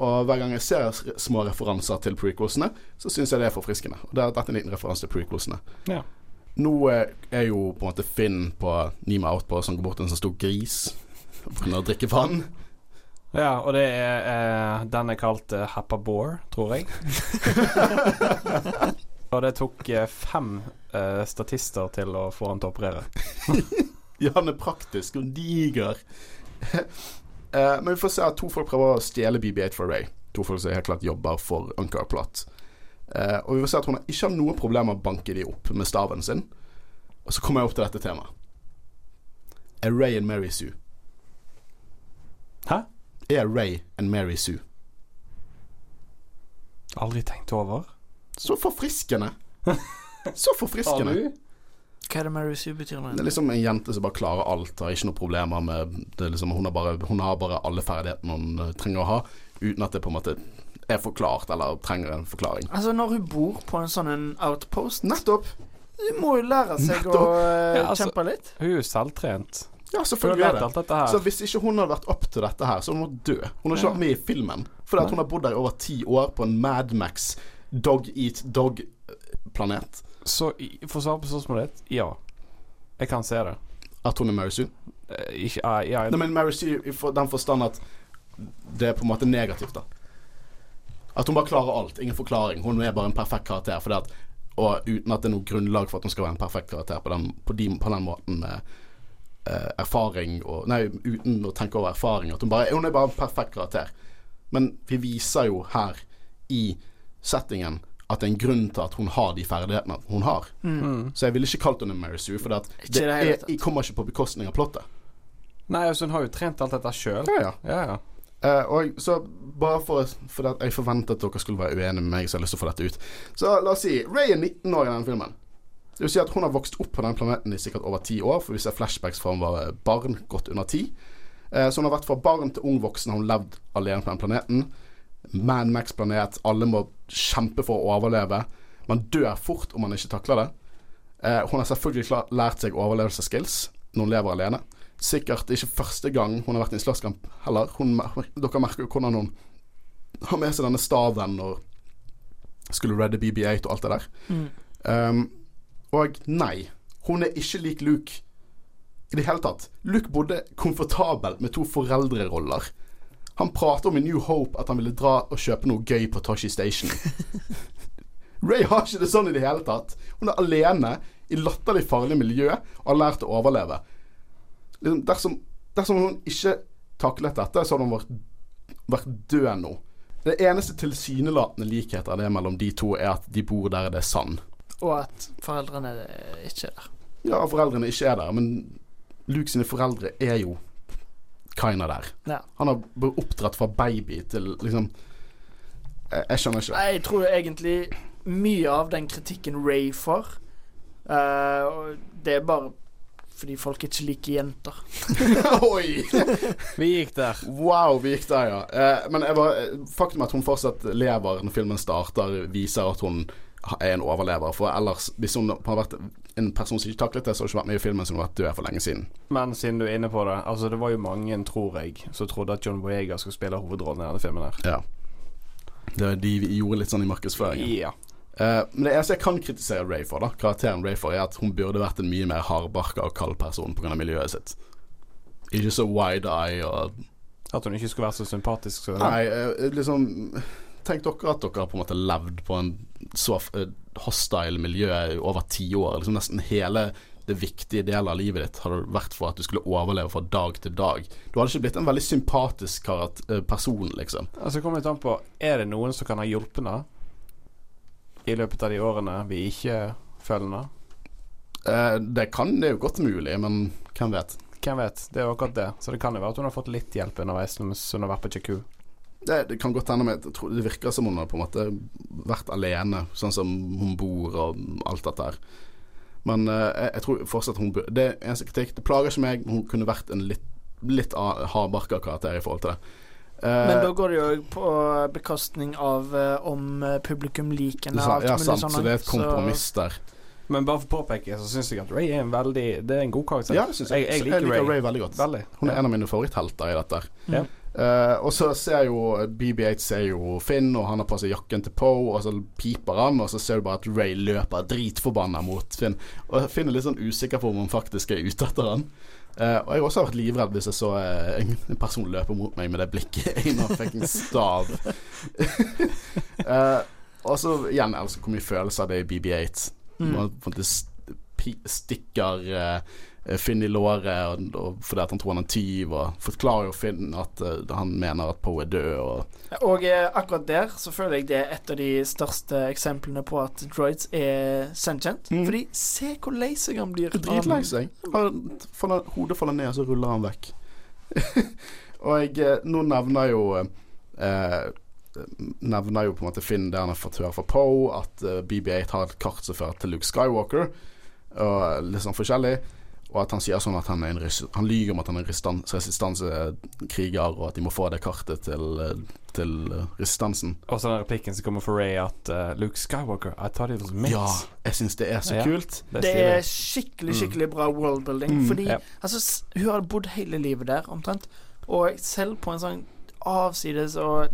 Og hver gang jeg ser små referanser til prequelsene, så syns jeg det er forfriskende. Og det dette er en liten referanse til prequelsene. Ja. Nå eh, er jo på en måte Finn på Nima Outpost som går bort til en sånn stor gris begynner å drikke vann. Ja, og det er eh, Den er kalt eh, Happa Boar, tror jeg. [LAUGHS] og det tok eh, fem eh, statister til å få han til å operere. [LAUGHS] Ja, han er praktisk og diger. [LAUGHS] Eh, Men vi får se at to folk prøver å stjele BB-8 fra Ray. To folk som helt klart jobber for Uncar Plot. Eh, og vi får se at hun ikke har noe problem med å banke de opp med staven sin. Og så kommer jeg opp til dette temaet. Er Ray and Mary Sue? Hæ? Er Ray and Mary Sue? Aldri tenkt over. Så forfriskende. [LAUGHS] Så forfriskende. Hva er det Mary Sue betyr? Det er liksom en jente som bare klarer alt, har ikke noe problemer med det er liksom, hun, har bare, hun har bare alle ferdighetene hun eh, trenger å ha, uten at det på en måte er forklart eller trenger en forklaring. Altså, når hun bor på en sånn en outpost Nettopp! Hun må jo lære seg å Nettopp. eh, Ja, altså- kjempe litt. Hun er jo selvtrent. Ja, selvfølgelig er det. Så hvis ikke hun hadde vært opp til dette her, så hadde hun dø. Hun har ikke vært med i filmen. Fordi at hun har bodd der i over ti år på en Mad Max dog eat dog-planet. Så for å svare på spørsmålet ditt, ja. Jeg kan se det. At hun er Mary Sue. Eh, ikke, eh, ja, Nei, men Mary Sue i for- den forstand at det er på en måte negativt, da. At hun bare klarer alt. Ingen forklaring. Hun er bare en perfekt karakter. Fordi at, og uten at det er noe grunnlag for at hun skal være en perfekt karakter på den, på de, på den måten med eh, erfaring og Nei, uten å tenke over erfaring. At hun bare Hun er bare en perfekt karakter. Men vi viser jo her i settingen at det er en grunn til at hun har de ferdighetene hun har. Mm. Så jeg ville ikke kalt henne Mary Sue, for det, det er, jeg kommer ikke på bekostning av plottet. Nei, altså hun har jo trent alt dette sjøl. Ja, ja. Ja, ja. Uh, og så bare for, for jeg forventet at dere skulle være uenige med meg, så jeg har lyst til å få dette ut. Så la oss si Ray er 19 år i denne filmen. Det vil si at hun har vokst opp på den planeten i sikkert over ti år, for vi ser flashbacks fra hun var barn, godt under ti. Eh, så hun har vært fra barn til ung voksen, har hun levd alene på den planeten. Man Max-planet, alle må kjempe for å overleve. Man dør fort om man ikke takler det. Eh, hun har selvfølgelig lært seg overlevelsesskills når hun lever alene. Sikkert ikke første gang hun har vært i en slåsskamp heller. Hun, dere merker jo hvordan hun har med seg denne staven og skulle redde BB8 og alt det der. Mm. Um, og nei, hun er ikke lik Luke i det hele tatt. Luke bodde komfortabel med to foreldreroller. Han prater om i New Hope at han ville dra og kjøpe noe gøy på Toshi Station. [LAUGHS] Ray har ikke det sånn i det hele tatt. Hun er alene i latterlig farlig miljø og har lært å overleve. Liksom, dersom, dersom hun ikke taklet dette, så hadde hun vært, vært død nå. Det eneste tilsynelatende likheter det mellom de to, er at de bor der det er sand. Og at foreldrene ikke er der. Ja, foreldrene ikke er der, men Luke sine foreldre er jo kinda der. Ja. Han har blitt oppdratt fra baby til liksom Jeg, jeg skjønner ikke. Jeg tror egentlig mye av den kritikken Ray får, uh, det er bare fordi folk ikke liker jenter. [LAUGHS] Oi! Vi gikk der. Wow, vi gikk der, ja. Uh, men jeg bare, faktum at hun fortsatt lever når filmen starter, viser at hun er en overlever. For ellers, hvis hun har vært en person som ikke taklet det, så har hun ikke vært med i filmen som hun har vært død for lenge siden. Men siden du er inne på det, altså det var jo mange, tror jeg, som trodde at John Boyega skulle spille hovedrollen i denne filmen her. Ja. Det, de gjorde litt sånn i markedsføringen. Ja. Uh, men det eneste jeg kan kritisere Ray for, da karakteren Ray for, er at hun burde vært en mye mer hardbarka og kald person pga. miljøet sitt. Ikke så wide-eye og At hun ikke skulle være så sympatisk. Så Nei, uh, liksom Tenk dere at dere har på en måte levd på en så eh, hostile miljø over ti år. Liksom Nesten hele det viktige delen av livet ditt hadde vært for at du skulle overleve fra dag til dag. Du hadde ikke blitt en veldig sympatisk eh, person, liksom. Altså kommer litt an på Er det noen som kan ha hjulpet deg i løpet av de årene vi ikke følger henne? Eh, det kan, det er jo godt mulig, men hvem vet. Hvem vet? Det er jo akkurat det. Så det kan jo være at hun har fått litt hjelp underveis mens hun har vært på Jakku. Det, det kan godt hende, det virker som hun har på en måte vært alene, sånn som hun bor og alt dette her. Men uh, jeg, jeg tror fortsatt hun Det er eneste kritikk. Det plager ikke meg. Hun kunne vært en litt, litt hardbarka karakter i forhold til det. Uh, Men da går det jo på bekostning av uh, om publikum liker henne. ja, sant, sånn, så det er et så- kompromiss der. Men bare for å påpeke, så syns jeg at Ray er en veldig Det er en god karakter. Ja, jeg. jeg. Jeg, jeg liker, Ray. veldig godt. Veldig. Hun er Ja. en av mine favoritthelter i dette. Mm. Ja. Eh, og så ser jo BB8 ser jo Finn, og han har på seg jakken til Poe, og så piper han, og så ser du bare at Ray løper dritforbanna mot Finn. Og Finn er litt sånn usikker på om han faktisk er ute etter han. Uh, og jeg har også vært livredd hvis jeg så uh, en, en person løpe mot meg med det blikket i en fucking stav. uh, [LAUGHS] og så igjen, elsker hvor mye følelser det er i BB8. Mm. Man på en måte stikker Finn i låret fordi at han tror han er en tyv, og forklarer jo Finn at eh, han mener at Poe er død. Og, Og eh, akkurat der så føler jeg det er et av de største eksemplene på at droids er sentient. Mm. Fordi se hvor lei seg han blir. dritlei seg. Han hodet faller ned, og så ruller han vekk. [LAUGHS] og jeg, eh, nå nevner jo eh, Nevner jo på en måte Finn det han har fått høre fra Poe, at eh, BB8 har et kart som fører til Luke Skywalker, og litt sånn forskjellig. Og at han sier sånn at han, er en, han lyver om at han er en resistansekriger, og at de må få det kartet til, eh, til eh, resistansen. Og så den replikken som kommer fra Ray at uh, Luke Skywalker I thought it was mix. Ja, jeg syns det er så Ja. kult. Det er Det er skikkelig, skikkelig bra worldbuilding. Mm. Fordi Ja. altså, hun har bodd hele livet der, omtrent. Og selv på en sånn avsides og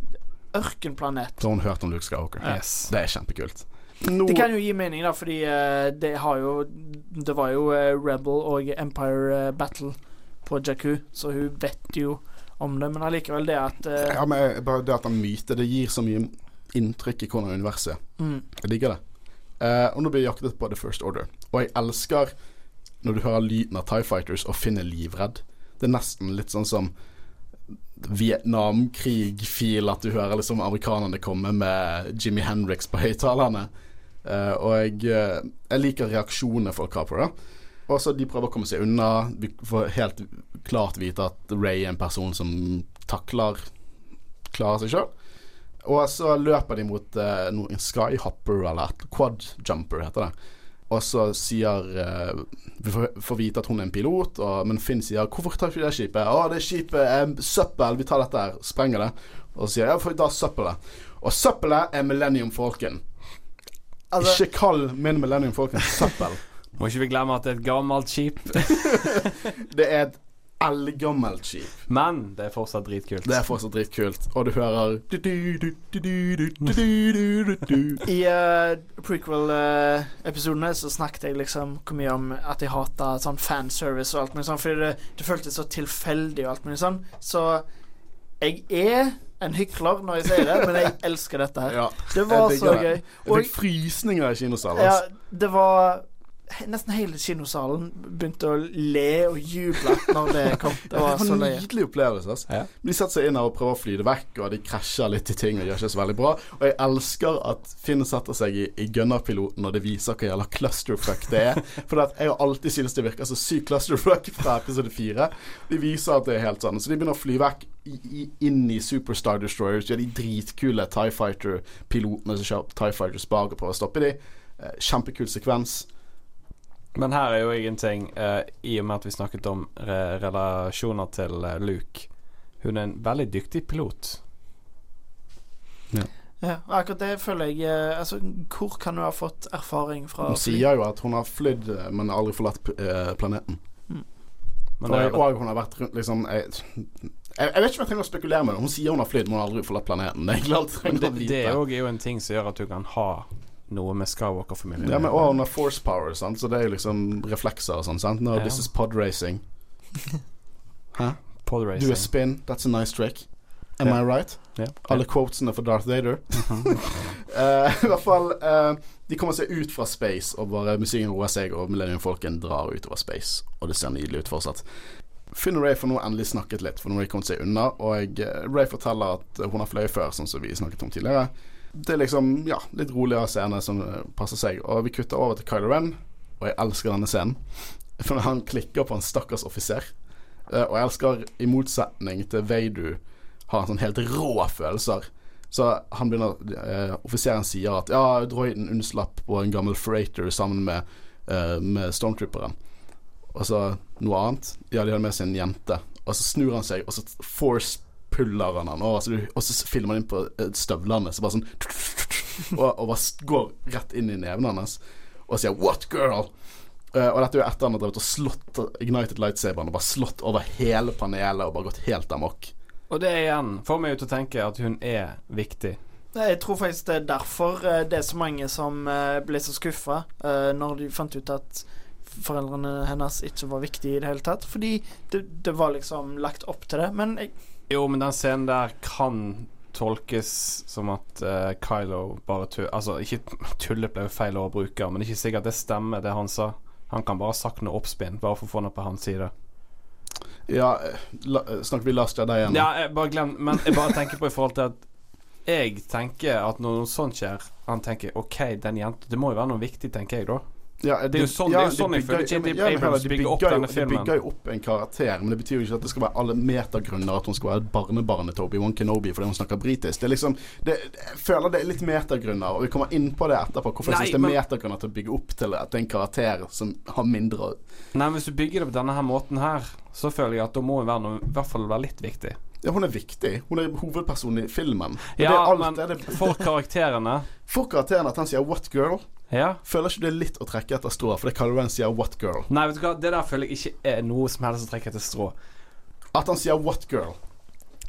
ørkenplanet. Så har hun hørt om Luke Skywalker. Yes. Det er kjempekult. Nå, Det kan jo gi mening, da, fordi uh, det har jo Det var jo uh, Rebel og Empire uh, Battle på Jakku, så hun vet jo om det. Men allikevel det at ja, men bare det at han myter, det gir så mye inntrykk i hvordan universet er. mm, Jeg digger det. Og nå blir jeg jaktet på The First Order. Og jeg elsker når du hører lyden av Tie Fighters og finner livredd. Det er nesten litt sånn som Vietnamkrig-fil, at du hører liksom amerikanerne komme med Jimmy Hendrix på høyttalerne. Eh, og jeg, eh, jeg liker reaksjonene folk har på det. Og så de prøver å komme seg unna. Vi får helt klart vite at Ray er en person som takler klarer seg sjøl. Og så løper de mot uh, noen skyhopper eller quadjumper, heter det. Og så sier uh, Vi får, vite at hun er en pilot, og, men Finn sier 'Hvorfor tar vi det skipet?' 'Å, det skipet er søppel. Vi tar dette her. Sprenger det.' Og så sier 'Ja, for da søppelet'. Og søppelet er Millennium Falcon. Altså, Ikke kall min Millennium Falcon søppel. Må ikke vi glemme at det er et gammelt skip. det er et eldgammelt skip. Men det er fortsatt dritkult. Det er fortsatt dritkult, og du hører I uh, prequel-episodene uh, så snakket jeg liksom hvor mye om at jeg hata sånn fanservice og alt mulig sånn, fordi det, det føltes så tilfeldig og alt mulig sånn. Så jeg er en hykler når jeg sier det, men jeg elsker dette her. Ja, Det var så gøy. Jeg fikk frysninger i kinosalen. ja, det var Nesten hele kinosalen begynte å le og juble når det kom. [LAUGHS] Det var Det var en nydelig opplevelse. Ja. De setter seg inn her og prøver å fly det vekk, og de krasjer litt i ting og gjør ikke så veldig bra. Og jeg elsker at Finn setter seg i, i gunnerpiloten, og det viser hva jævla clusterfuck det er. [LAUGHS] For jeg har alltid syntes det virker så sykt clusterfuck fra episode fire. De viser at det er helt sånn. Så de begynner å fly vekk inn i Superstar Destroyers. De de dritkule Tie Fighter-pilotene som kjører Tie Fighters bak og prøver å stoppe de. Eh, Kjempekul sekvens. Men her er jo jeg en ting, eh, i og med at vi snakket om re relasjoner til uh, Luke. Hun er en veldig dyktig pilot. Ja, akkurat det føler jeg eh, Altså, hvor kan du ha fått erfaring fra? Hun sier jo at hun har flydd, men aldri forlatt planeten. Men er Og, og hun har vært rundt liksom jeg, jeg, jeg vet ikke om jeg trenger å spekulere med det. Hun sier hun har flydd, men hun har aldri forlatt planeten. Det er klart, Men det, det er jo- er jo en ting som gjør at du kan ha noe med Skywalker-familien. Ja, men og under force power, sant? så det er jo liksom reflekser og sånn. sant? No, Ja. this is pod racing. [LAUGHS] Hæ? Pod racing. Do a spin, that's a nice trick. Am Ja. I right? Ja. Alle quotesene for Darth Vader. uh, [LAUGHS] I hvert fall uh, De kommer seg ut fra space, og bare musikken roer seg, og Millennium-folken drar utover space. Og det ser nydelig ut fortsatt. Finn og Ray får nå endelig snakket litt, for nå har de kommet seg unna. Og eh, Ray forteller at hun har fløyet før, sånn som vi snakket om tidligere. Er liksom, ja, litt roligere scene som eh, passer seg. Og vi kutter over til Kylo Ren, og jeg elsker denne scenen. [LAUGHS] For han klikker på en stakkars offiser. Eh, og jeg elsker, i motsetning til Veidu, har han sånn helt rå følelser. Så han begynner eh, Offiseren sier at ja, droiden unnslapp på en gammel freighter sammen med, eh, med stormtrooperen. Og så noe annet. Ja, de hadde med seg en jente. Og så snur han seg, og så force puller han han. Og så, og så filmer han inn på eh, støvlene, så bare sånn [LAUGHS] og, og bare går rett inn i nevene hans og sier 'What girl?' Uh, og dette er jo etter han har drevet og slått Ignited Lightsaberen og bare slått over hele panelet og bare gått helt amok. Og det igjen får meg jo til å tenke at hun er viktig. Jeg tror faktisk det er derfor eh, det er så mange som ble så skuffa når de fant ut at foreldrene hennes ikke var viktige i det hele tatt. Fordi det, det var liksom lagt opp til det. Men jeg, Jo, men den scenen der kan tolkes som at uh, Kylo bare tuller Altså, ikke [LAUGHS] tullet ble feil å bruke, men det er ikke sikkert det stemmer, det han sa. Han kan bare ha sagt noe oppspinn, bare for å få noe på hans side. Ja, la, snakker vi Last Jedi igjen? Ja, jeg bare glem Men jeg bare tenker på i forhold til at jeg tenker at når noe sånt skjer Han tenker OK, den jenta Det må jo være noe viktig, tenker jeg da. Ja, Det er jo sånn- det er jo de bygger, jeg føler ja, ja, Abrams de bygger opp jo- denne filmen. De bygger jo opp en karakter, men det betyr jo ikke at det skal være alle metagrunner at hun skal være et barnebarn til Obi-Wan Kenobi fordi hun snakker britisk. Det er liksom det, Jeg føler det er litt metagrunner, og vi kommer inn på det etterpå. Hvorfor jeg synes det er metagrunner til å bygge opp til at det er en karakter som har mindre Nei, men hvis du bygger det på denne her måten her, så føler jeg at da må det være noe, i hvert fall være litt viktig. Ja, hun er viktig. Hun er hovedpersonen i filmen. Men det Ja, alt, men det det, for karakterene [LAUGHS] for karakterene at han sier 'what girl', Ja. føler ikke det er litt å trekke etter strå, for det kaller han sier 'what girl'. Nei, vet du hva, det der føler jeg ikke er noe som helst å trekke etter strå. At han sier 'what girl'.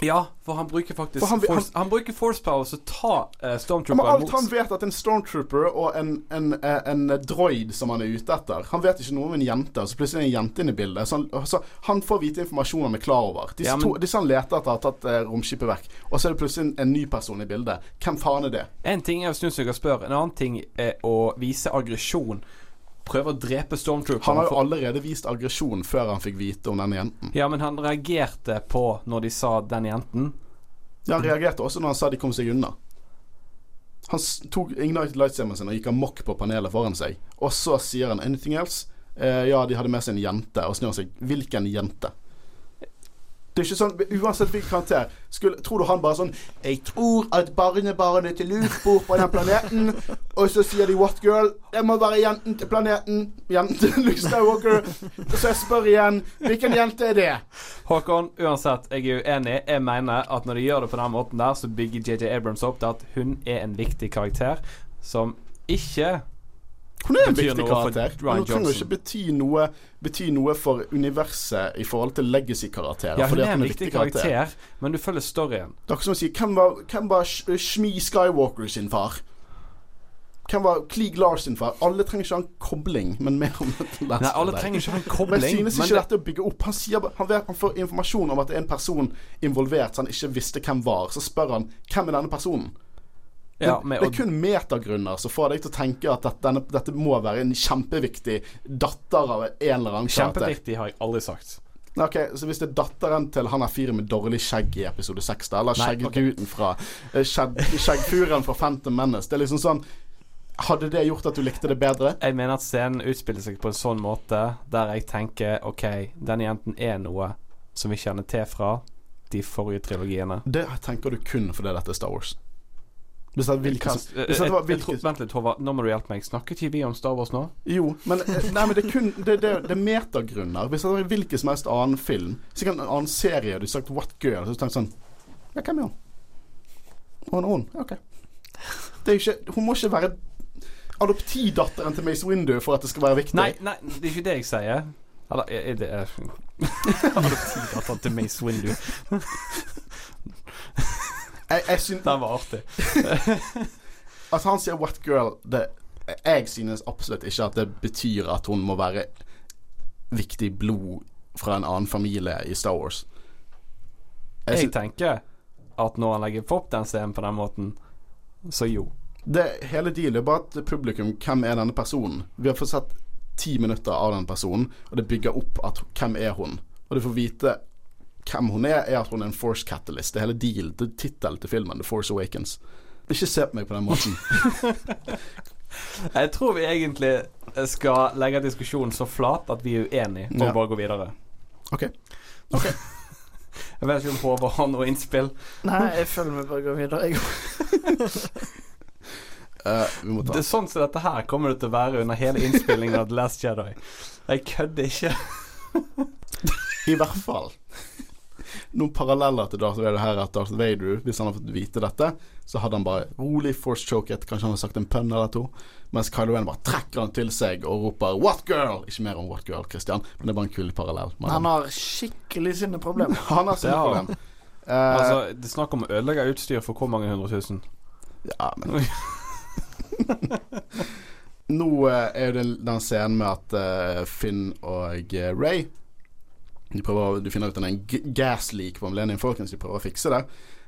Ja, for han bruker faktisk han- force, han, bruker force power til å ta uh, Ja, men Stormtrooper alt han vet at en stormtrooper og en, en, en, en droid som han er ute etter Han vet ikke noe om en jente, og så plutselig er det en jente inne i bildet. Så han, så han får vite informasjon han er klar over. Disse, Ja, men- to, disse han leter etter, har tatt uh, romskipet vekk. Og så er det plutselig en, en ny person i bildet. Hvem faen er det? En ting er å snu seg og spørre, en annen ting er å vise aggresjon. Prøve å drepe Stormtrooper. Han har jo allerede vist aggresjon før han fikk vite om denne jenten. Ja, men han reagerte på når de sa 'den jenten'. Ja, han reagerte også når han sa de kom seg unna. Han tok Ignite Lightsaberen sin og gikk amok på panelet foran seg. Og så sier han 'anything else'? Eh, ja, de hadde med seg en jente. Og snur seg 'hvilken jente'? Det er ikke sånn, Uansett hvilken karakter skulle, Tror du han bare sånn 'Jeg tror at barnebarnet til Luke bor på den planeten.' Og så sier de 'What girl?' 'Det må være jenten til planeten.' Jenten til Luke Skywalker. Så jeg spør igjen 'Hvilken jente er det?' Håkon, uansett, jeg er uenig. Jeg mener at når de gjør det på den måten der, så bygger JJ Abrams opp til at hun er en viktig karakter som ikke Hun er en viktig noe for karakter. Ryan Men hun trenger ikke bety noe, bety noe for universet i forhold til legacy-karakterer. Ja, hun er en viktig karakter, men du følger storyen. Det er akkurat som å si Hvem var, hvem var Shmi Skywalker sin far? Hvem var Cleeg Lars sin far? Alle trenger ikke ha en kobling, men mer om dette. Nei, alle trenger ikke ha en kobling Men synes men ikke det- dette å bygge opp Han, sier, han, vet, han får informasjon om at det er en person involvert som han ikke visste hvem var. Så spør han hvem er denne personen. Det, ja, med, det er kun metagrunner som får deg til å tenke at dette, denne, dette må være en kjempeviktig datter av en eller annen karakter. Kjempeviktig, har jeg aldri sagt. Ok, Så hvis det er datteren til han er fyren med dårlig skjegg i episode 6, da, eller Nei, okay. fra eh, Skjeggfuren fra Phantom Menace Det er liksom sånn Hadde det gjort at du likte det bedre? Jeg mener at scenen utspiller seg på en sånn måte der jeg tenker OK, denne jenten er noe som vi kjenner til fra de forrige trilogiene. Det tenker du kun fordi dette er Star Wars. Hvis det er hvilken jeg, tror- Vent litt, Håvard. Nå må du hjelpe meg. Snakket ikke vi om Star Wars nå? Jo, men eh, Nei, men det er kun Det, det, det er metagrunner. Hvis det var hvilken som helst annen film, sikkert en annen serie, du sagt What Girl, så tenker du sånn Ja, hvem er hun? Hun er hun. Ok. Det er jo ikke Hun må ikke være adoptivdatteren til Mace Windu for at det skal være viktig. Nei, nei, det er ikke det jeg sier. Eller er det [LAUGHS] er Adoptivdatteren til Mace Windu. [LAUGHS] Jeg, jeg synes, Den var artig. [LAUGHS] At han sier 'wet Girl det, Jeg synes absolutt ikke at det betyr at hun må være viktig blod fra en annen familie i Star Wars. Jeg Jeg tenker at når han legger opp den scenen på den måten, så jo. det hele dealet er bare at publikum Hvem er denne personen? Vi har fått sett ti minutter av den personen, og det bygger opp at hvem er hun? Og du får vite hvem hun er, er at hun er en Force Catalyst. Det er hele deal, Det er tittelen til filmen, The Force Awakens. Ikke se på meg på den måten. [LAUGHS] Jeg tror vi egentlig skal legge diskusjonen så flat at vi er uenige, og Ja. bare gå videre. OK. [LAUGHS] Jeg vet ikke om Håvard har noe innspill. Nei, jeg føler vi bare går videre. Jeg. [LAUGHS] Eh, vi må ta Det er sånn som dette her kommer det til å være under hele innspillingen av The Last Jedi. Jeg kødder ikke. I hvert fall. Noen paralleller til Darth Vader her er at Darth Vader, hvis han hadde fått vite dette, så hadde han bare rolig force choket, kanskje han hadde sagt en pønn eller to, mens Kylo Ren bare trekker han til seg og roper 'What girl?' Ikke mer om What girl, Christian, men det er bare en kul parallell. Men Han har skikkelig sine problemer. [LAUGHS] han har sine ja. problemer. problem. Eh, Altså, det er snakk om å ødelegge utstyr for hvor mange hundre tusen? Ja, men [LAUGHS] Nå eh, er jo det den scenen med at eh, Finn og uh, Ray De prøver du finner ut en gas leak på Millennium Falcons, de prøver å fikse det.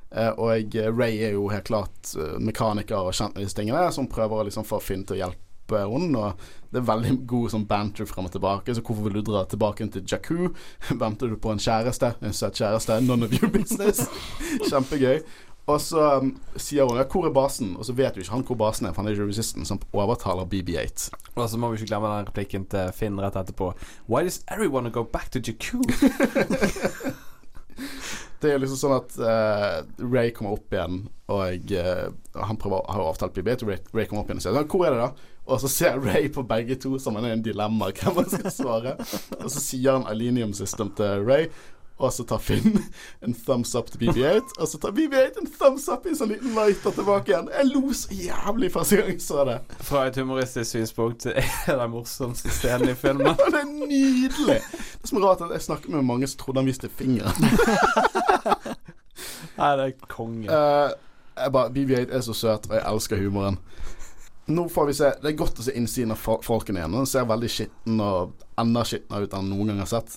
Uh, og Ray er jo helt klart uh, mekaniker og kjent med disse tingene, som prøver å liksom få Finn til å hjelpe henne. Og det er veldig god sånn banter frem og tilbake. Så hvorfor vil du dra tilbake til Jakku? [LAUGHS] Venter du på en kjæreste? En søt kjæreste? None of your business. [LAUGHS] Kjempegøy. Og så um, sier hun 'hvor er basen?' Og så vet jo ikke han hvor basen er, for han er ikke resistant, som overtaler BB8. Og så må vi ikke glemme den replikken til Finn rett etterpå. Why does everyone go back to Jakku? [LAUGHS] Det er liksom sånn at uh, Ray kommer opp igjen, og uh, han prøver har avtalt BB8, og Ray, Ray kommer opp igjen og sier 'Hvor er det, da?' Og så ser Ray på begge to som han er en dilemma [LAUGHS] hvem han skal svare. Og så sier han Alenium System til Ray, og så tar Finn en thumbs up til BB8, og så tar BB8 en thumbs up i en sånn liten lighter tilbake igjen. Jeg lo så jævlig første gang jeg så det. Fra et humoristisk synspunkt er det den morsomste scenen i filmen. [LAUGHS] Det er nydelig! Det er som rart at jeg snakker med mange som trodde han viste fingeren. [LAUGHS] Nei, det er konge. Uh, jeg bare, BB8 er så søt, og jeg elsker humoren. Nå får vi se Det er godt å se innsiden av fol- folkene igjen. Den ser veldig skitten og enda skitnere ut enn jeg noen gang har sett.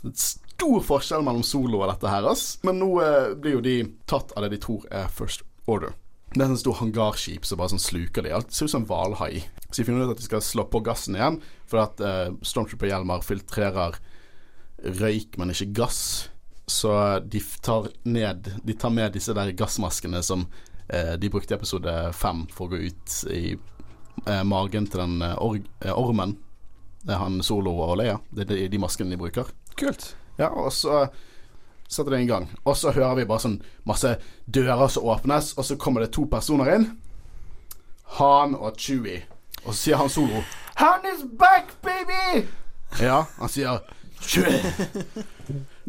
Stor forskjell mellom Solo og dette her, ass. Men nå eh, blir jo de tatt av det de tror er First Order. Det er en stor hangarskip som bare sånn sluker de. Alt ser ut som en hvalhai. Så de finner ut at de skal slå på gassen igjen, for at eh, Stormtrooper-hjelmer filtrerer røyk, men ikke gass. Så de tar ned De tar med disse der gassmaskene som eh, de brukte i episode fem for å gå ut i eh, magen til den or eh, ormen. Det er han Solo og Leia. Det er de, de maskene de bruker. Kult. Ja, og så setter det i gang. Og så hører vi bare sånn masse dører som åpnes, og så kommer det to personer inn. Han og Chewie. Og så sier han solo Han is back, baby! Ja, han sier Chewie.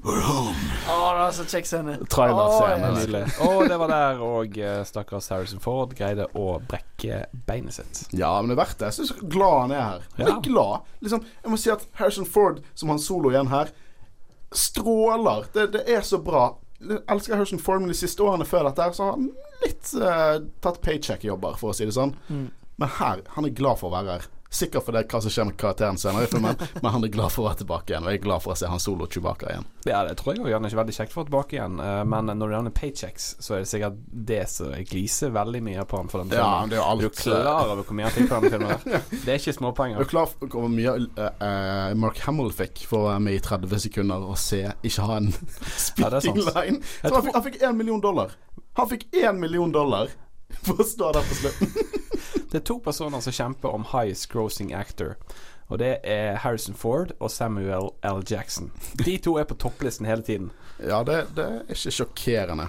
We're home. Å, det er så kjekk scene. Trailerscene. Å, oh, Og det var der og eh, stakkars Harrison Ford greide å brekke beinet sitt. Ja, men det er verdt det. Jeg syns glad han er her. Ja. er glad. Liksom, jeg må si at Harrison Ford, som han solo igjen her, stråler. Det, det er så bra. Jeg elsker Harrison Formel de siste årene før dette så har han litt uh, tatt paycheck-jobber, for å si det sånn. Mm. Men her, han er glad for å være her. Sikkert for det hva som skjer med karakteren senere i filmen, men han er glad for å være tilbake igjen. Og jeg er glad for å se han solo Chewbacca igjen. Ja, det tror jeg òg. Han er ikke veldig kjekt for å være tilbake igjen. eh, Men når det gjelder paychecks, så er det sikkert det som gliser veldig mye på han for den Ja, det er jo Er du alt klar over hvor mye han fikk for den filmen? Det er ikke småpenger. du er klar for hvor mye eh, Mark Hamill fikk for å være med i 30 sekunder og se ikke ha en [LAUGHS] Ja, spitting [LAUGHS] sant. line? Så han fikk én million dollar. Han fikk én million dollar for å stå der på slutten. [LAUGHS] Det er to personer som kjemper om highest grossing actor. Og det er Harrison Ford og Samuel L. Jackson. De to er på topplisten hele tiden. Ja, det, det er ikke sjokkerende.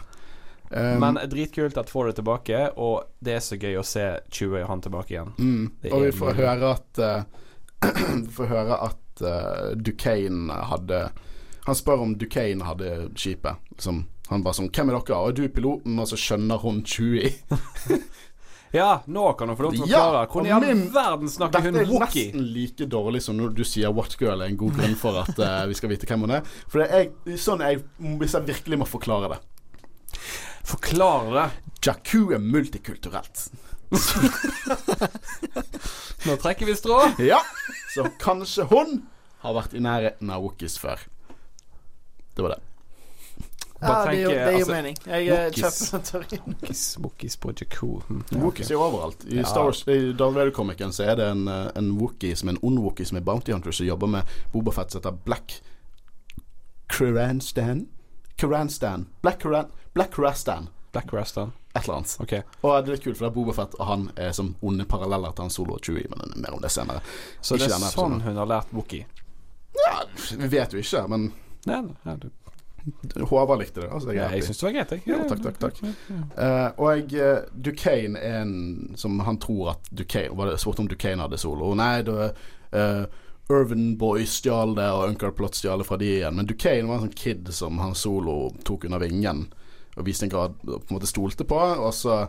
Um, Men dritkult at Ford er tilbake, og det er så gøy å se 20 og han tilbake igjen. mm, og vi er får høre at eh, [CLEARS THROAT] Vi får høre at uh, Duquesne hadde Han spør om Duquesne hadde skipet. Liksom, han bare sånn 'Hvem er dere?' Og du piloten, og så skjønner hun Chewie. [LAUGHS] Ja, nå kan hun få lov til å Ja, forklare. Hvordan i all verden snakker Dette er nesten like dårlig som når du sier 'What Girl' er en god grunn for at uh, vi skal vite hvem hun er. For det er sånn jeg Hvis jeg virkelig må forklare det. Forklare det. Jakku er multikulturelt. [LAUGHS] Nå trekker vi strå. Ja, så kanskje hun har vært i nærheten av Wookies før. Det var det. Bare det gir, det gir altså, mening. Jeg Wookiees. kjøper den teorien. Wookies, wookies på Jakob Wookies er overalt. I Ja. Star Wars, i Darth Vader-komikken så er det en, eh, en Wookie som er en ond Wookie som er bounty hunter som jobber med Bobafett som heter Black Kuranstan? Kuranstan. Black, Kuran, Black Kurastan. Black Rastan. Et eller annet. Okay. Og det er litt kult, for det er Bobafett og han er som onde paralleller til han Solo og Chewie, men mer om det senere. Så Ikke det er sånn hun har lært wookie? Ja, vi vet jo ikke, men Nei, nei, du, Håvard likte det. Altså, det ja, jeg syns det var greit, jeg. Ja, takk, takk, takk. Uh, og jeg, uh, Duquesne er en som han tror at Duquesne Var det spurt om Duquesne hadde solo? Nei, det var uh, Irvin Boy stjal det, og Uncle Plot stjal det fra de igjen. Men Duquesne var en sånn kid som han solo tok under vingen og viste en grad på en måte stolte på, og så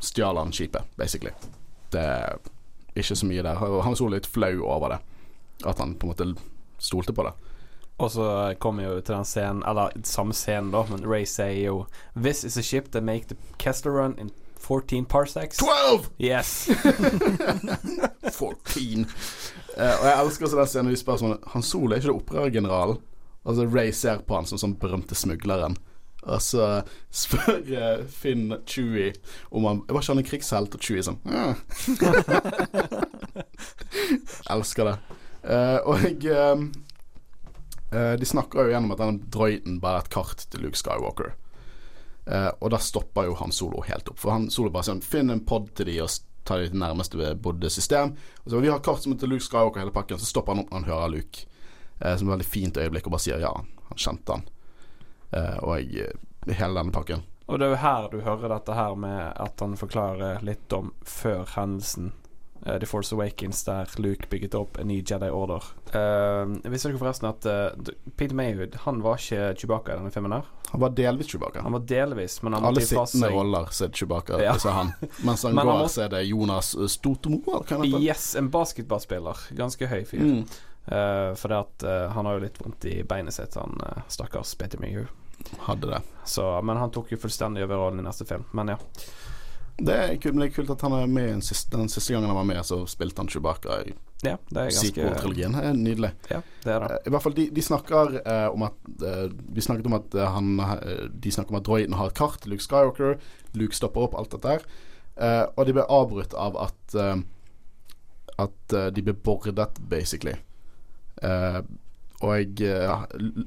stjal han skipet, basically. Det er ikke så mye der. Han solo litt flau over det. At han på en måte stolte på det. Og så kommer jo til den scenen Eller samme scenen, da, men Ray sier jo This is a ship that make the Kessler run in 14 parsecs. 12! Yes. [LAUGHS] 14. Uh, og jeg elsker også den scenen vi spør sånn Han Solo er ikke det opprørergeneralen? Altså Ray ser på han som sånn berømte smugleren. Og så spør eh, Finn Chewie om han Var ikke han en krigshelt? Og Chewie sånn ja. [LAUGHS] Elsker det. Uh, og jeg eh, eh, De snakker jo gjennom at den droiden bare er et kart til Luke Skywalker. Uh, og da stopper jo han Solo helt opp. For han Solo bare sånn Finn en pod til de og ta de til nærmeste bodde system. Og så Vi har kart som er til Luke Skywalker hele pakken. Så stopper han opp når han hører Luke. Uh, som et veldig fint øyeblikk, og bare sier ja, han kjente han. Og jeg Hele denne pakken. Og det er jo her du hører dette her med at han forklarer litt om før hendelsen. Eh, The Force Awakens, der Luke bygget opp en ny Jedi Order. Uh, visste dere forresten at uh, Peter Mayhood Han var ikke Chewbacca i denne filmen? her Han var delvis Chewbacca. Han var delvis, men han Alle sittende roller så er Chewbacca, Ja. så er han. [LAUGHS] Mens han Men går, så er det Jonas Stotomo, eller hva han heter. Yes, en basketballspiller. Ganske høy fyr. Mm. Uh, for det at han har jo litt vondt i beinet sitt, han uh, stakkars Peter Mayhood. Hadde det. Så, men han tok jo fullstendig over rollen i neste film. Men ja. Det er kult, men det er kult at han er med den siste, den siste gangen han var med, så spilte han Chewbacca i ja sequel-trilogien. Nydelig. Ja, det er det. Eh, I hvert fall, de, de snakker eh, om at eh, Vi snakket om at eh, han eh, De snakker om at droiden har et kart Luke Skywalker. Luke stopper opp, alt dette her. Eh, og de ble avbrutt av at At de ble bordet, basically. Eh, og jeg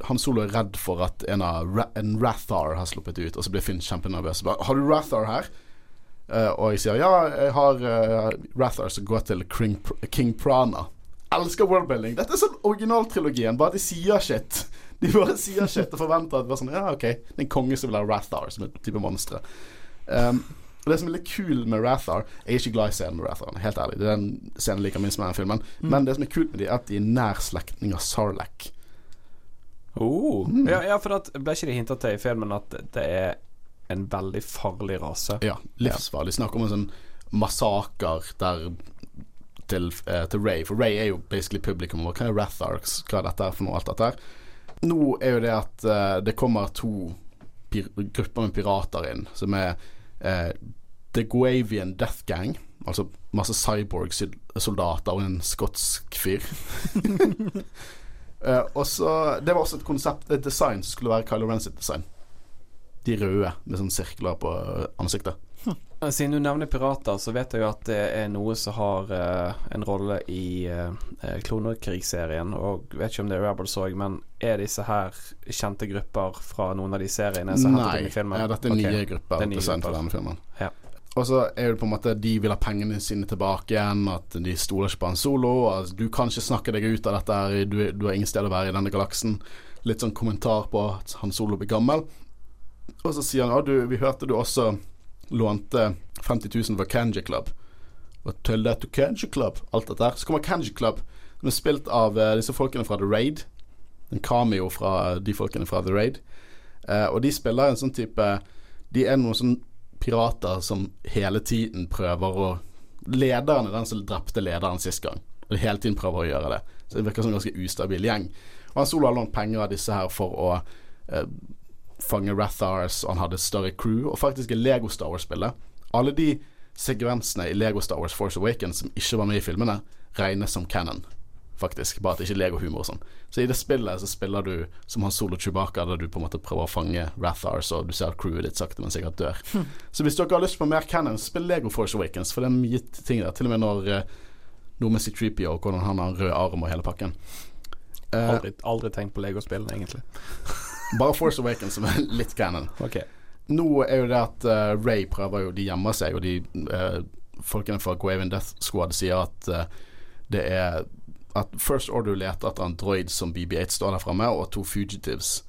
Han Solo er redd for at en, av en Rathar har sluppet ut, og så blir Finn kjempenervøs. Har du Rathar her? Eh, og jeg sier ja, jeg har uh, Rathar som går til King, King Prana. Elsker worldbuilding. Dette er sånn originaltrilogien, bare at de sier shit. [LAUGHS] De bare sier shit og forventer at det var sånn Ja, OK, det er en konge som vil ha Rathar som et type monstre. Um, og Det som er litt kul med Rathar Jeg er ikke glad i scenen med Rathar, helt ærlig. Det er den scenen jeg liker minst med den filmen. Men det som er kult med dem, er at de er nær slektning av Sarlacc. Oh. Mm. Ja, ja, for at, ble ikke det hinta til i filmen at det er en veldig farlig rase? Ja, livsfarlig. Snakk om en sånn massaker der til, eh, til Ray. For Ray er jo basically publikum. Hva er Rathar? Hva er dette for noe? Alt dette her. Nå er jo det at eh, det kommer to grupper med pirater inn, som er eh, The Guavian Death Gang. Altså masse cyborg-soldater og en skotsk fyr. [LAUGHS] Eh, og så Det var også et konsept, et design som skulle være Kylo Ren sitt design. De røde med sånn sirkler på ansiktet. Siden du nevner pirater, så vet jeg jo at det er noe som har uh, en rolle i uh, Klonekrigserien. Og vet ikke om det er Rebels òg, men er disse her kjente grupper fra noen av de seriene som er Nei, i filmen? ja, dette er nye nye grupper Det er nye grupper. denne filmen. Ja. Og så er det på en måte de vil ha pengene sine tilbake igjen, at de stoler ikke på Han Solo. At du kan ikke snakke deg ut av dette, her, du, du har ingen sted å være i denne galaksen. Litt sånn kommentar på at Han Solo blir gammel. Og så sier han ja, du, vi hørte du også lånte 50 000 for Kanji Club. Og tell that to Kanji Club. Alt dette her. Så kommer Kanji Club, som er spilt av uh, disse folkene fra The Raid. En cameo fra de folkene fra The Raid. Uh, og de spiller en sånn type De er noen sånn pirater som hele tiden prøver å Lederen er den som drepte lederen sist gang. Og hele tiden prøver å gjøre det. Så det virker som en ganske ustabil gjeng. Og han Solo har lånt penger av disse her for å eh, fange Rathars, og han hadde større crew, og faktisk er Lego Star Wars-spillet. Alle de sekvensene i Lego Star Wars Force Awakens som ikke var med i filmene, regnes som canon, faktisk. Bare at det ikke er Lego-humor og sånn. Så i det spillet så spiller du som han Solo Chewbacca, der du på en måte prøver å fange Rathars, og du ser at crewet ditt sakte, men sikkert dør. Så hvis dere har lyst på mer canon, spill Lego Force Awakens, for det er mye ting der. Til og med når eh, noe med C3PO, og hvordan han har en rød arm og hele pakken. Eh, Aldri, aldri tenkt på Lego-spillene, egentlig. [LAUGHS] bare Force Awakens som er litt canon. Okay. Nå er jo det at uh, Ray prøver jo De gjemmer seg, og de uh, folkene fra Graven Death Squad sier at uh, det er At First Order leter etter en droid som BB8 står der framme, og to fugitives.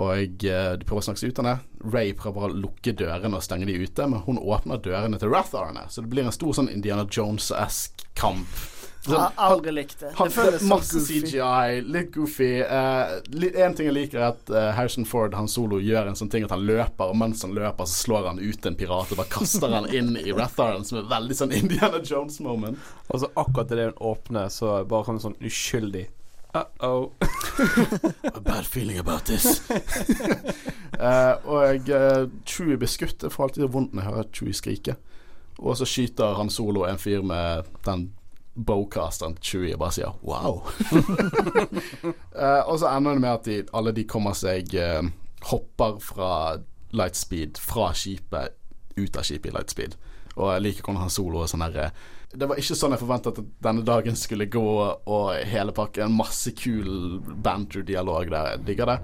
Og uh, de prøver å snakke seg ut av det. Ray prøver å lukke dørene og stenge de ute, men hun åpner dørene til Ratharene, så det blir en stor sånn Indiana Jones-esk kamp. Jeg har aldri likt det. Han, Det føles så masse goofy. CGI, litt goofy. Uh, en ting jeg liker, er at uh, Harrison Ford Han Solo gjør en sånn ting at han løper, og mens han løper, så slår han ut en pirat og bare kaster han inn i Ratharen, som er veldig sånn Indiana Jones-moment. Og så akkurat idet hun åpner, så bare han sånn uskyldig Uh-oh. [LAUGHS] A bad feeling about this. uh, [LAUGHS] og uh, Chewie blir skutt. Jeg får alltid vondt når jeg hører Chewie skrike. Og så skyter han Solo en fyr med den bowcasteren til Chewie bare sier wow. uh, [LAUGHS] og så ender det med at de, alle de kommer seg uh, Hopper fra lightspeed fra skipet ut av skipet i lightspeed. Og jeg liker hvordan han Solo og sånn herre det var ikke sånn jeg forventet at denne dagen skulle gå, og hele pakken. Masse kul banter-dialog der. Jeg digger det.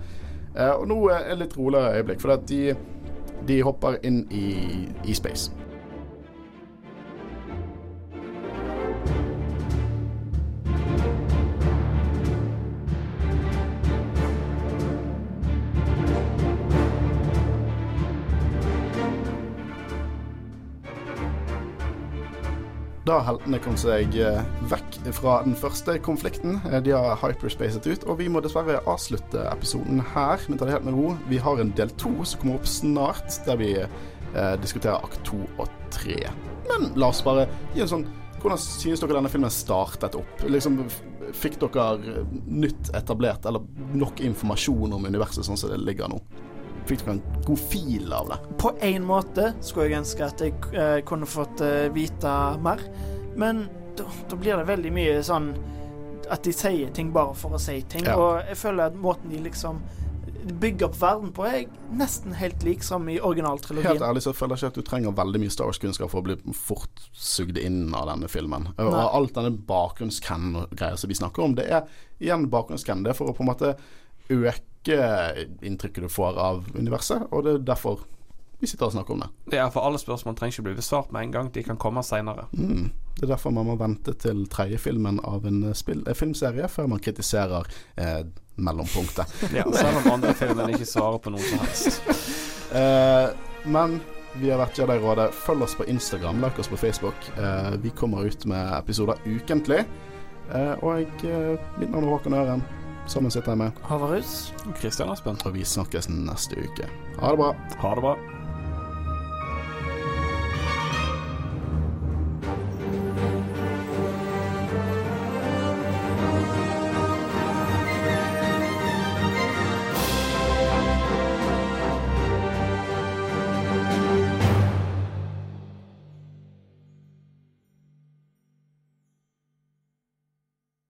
Eh, og nå er det litt roligere øyeblikk, for de, de hopper inn i, i space. Da heltene kommet seg eh, vekk fra den første konflikten. Eh, De har hyperspacet ut, og vi må dessverre avslutte episoden her. Men ta det helt med ro. Vi har en del to som kommer opp snart, der vi eh, diskuterer akt to og tre. Men la oss bare gi en sånn Hvordan synes dere denne filmen startet opp? Liksom, Fikk dere nytt etablert, eller nok informasjon om universet sånn som det ligger nå? Fikk du en god fil av det? På en måte skulle jeg ønske at jeg eh, kunne fått eh, vite mer, men da, da blir det veldig mye sånn at de sier ting bare for å si ting. Ja. Og jeg føler at måten de liksom bygger opp verden på, er nesten helt lik som i originaltrilogien. Helt ærlig så føler jeg ikke at du trenger veldig mye Star Wars-kunnskap for å bli fort sugd inn av denne filmen. Og alt denne bakgrunnscan-greia som vi snakker om, det er igjen bakgrunnscan. Det er for å på en måte øke inntrykket du får av universet, og det er derfor vi sitter og snakker om det. Ja, for alle spørsmål trenger ikke bli besvart med en gang. De kan komme seinere. Mm. Det er derfor man må vente til tredje filmen av en, eh, spill, en filmserie før man kritiserer eh, mellompunktet. [LAUGHS] Ja, selv om andre filmen ikke svarer på noe som helst. [LAUGHS] Eh, men vi har vært Jedi-rådet. Følg oss på Instagram, like oss på Facebook. Eh, vi kommer ut med episoder ukentlig. Eh, og jeg, eh, mitt navn er Håkon Øren. Sammen sitter jeg med. Havarus. Kristian Aspen, Og vi snakkes neste uke. Ha det bra. ha det bra.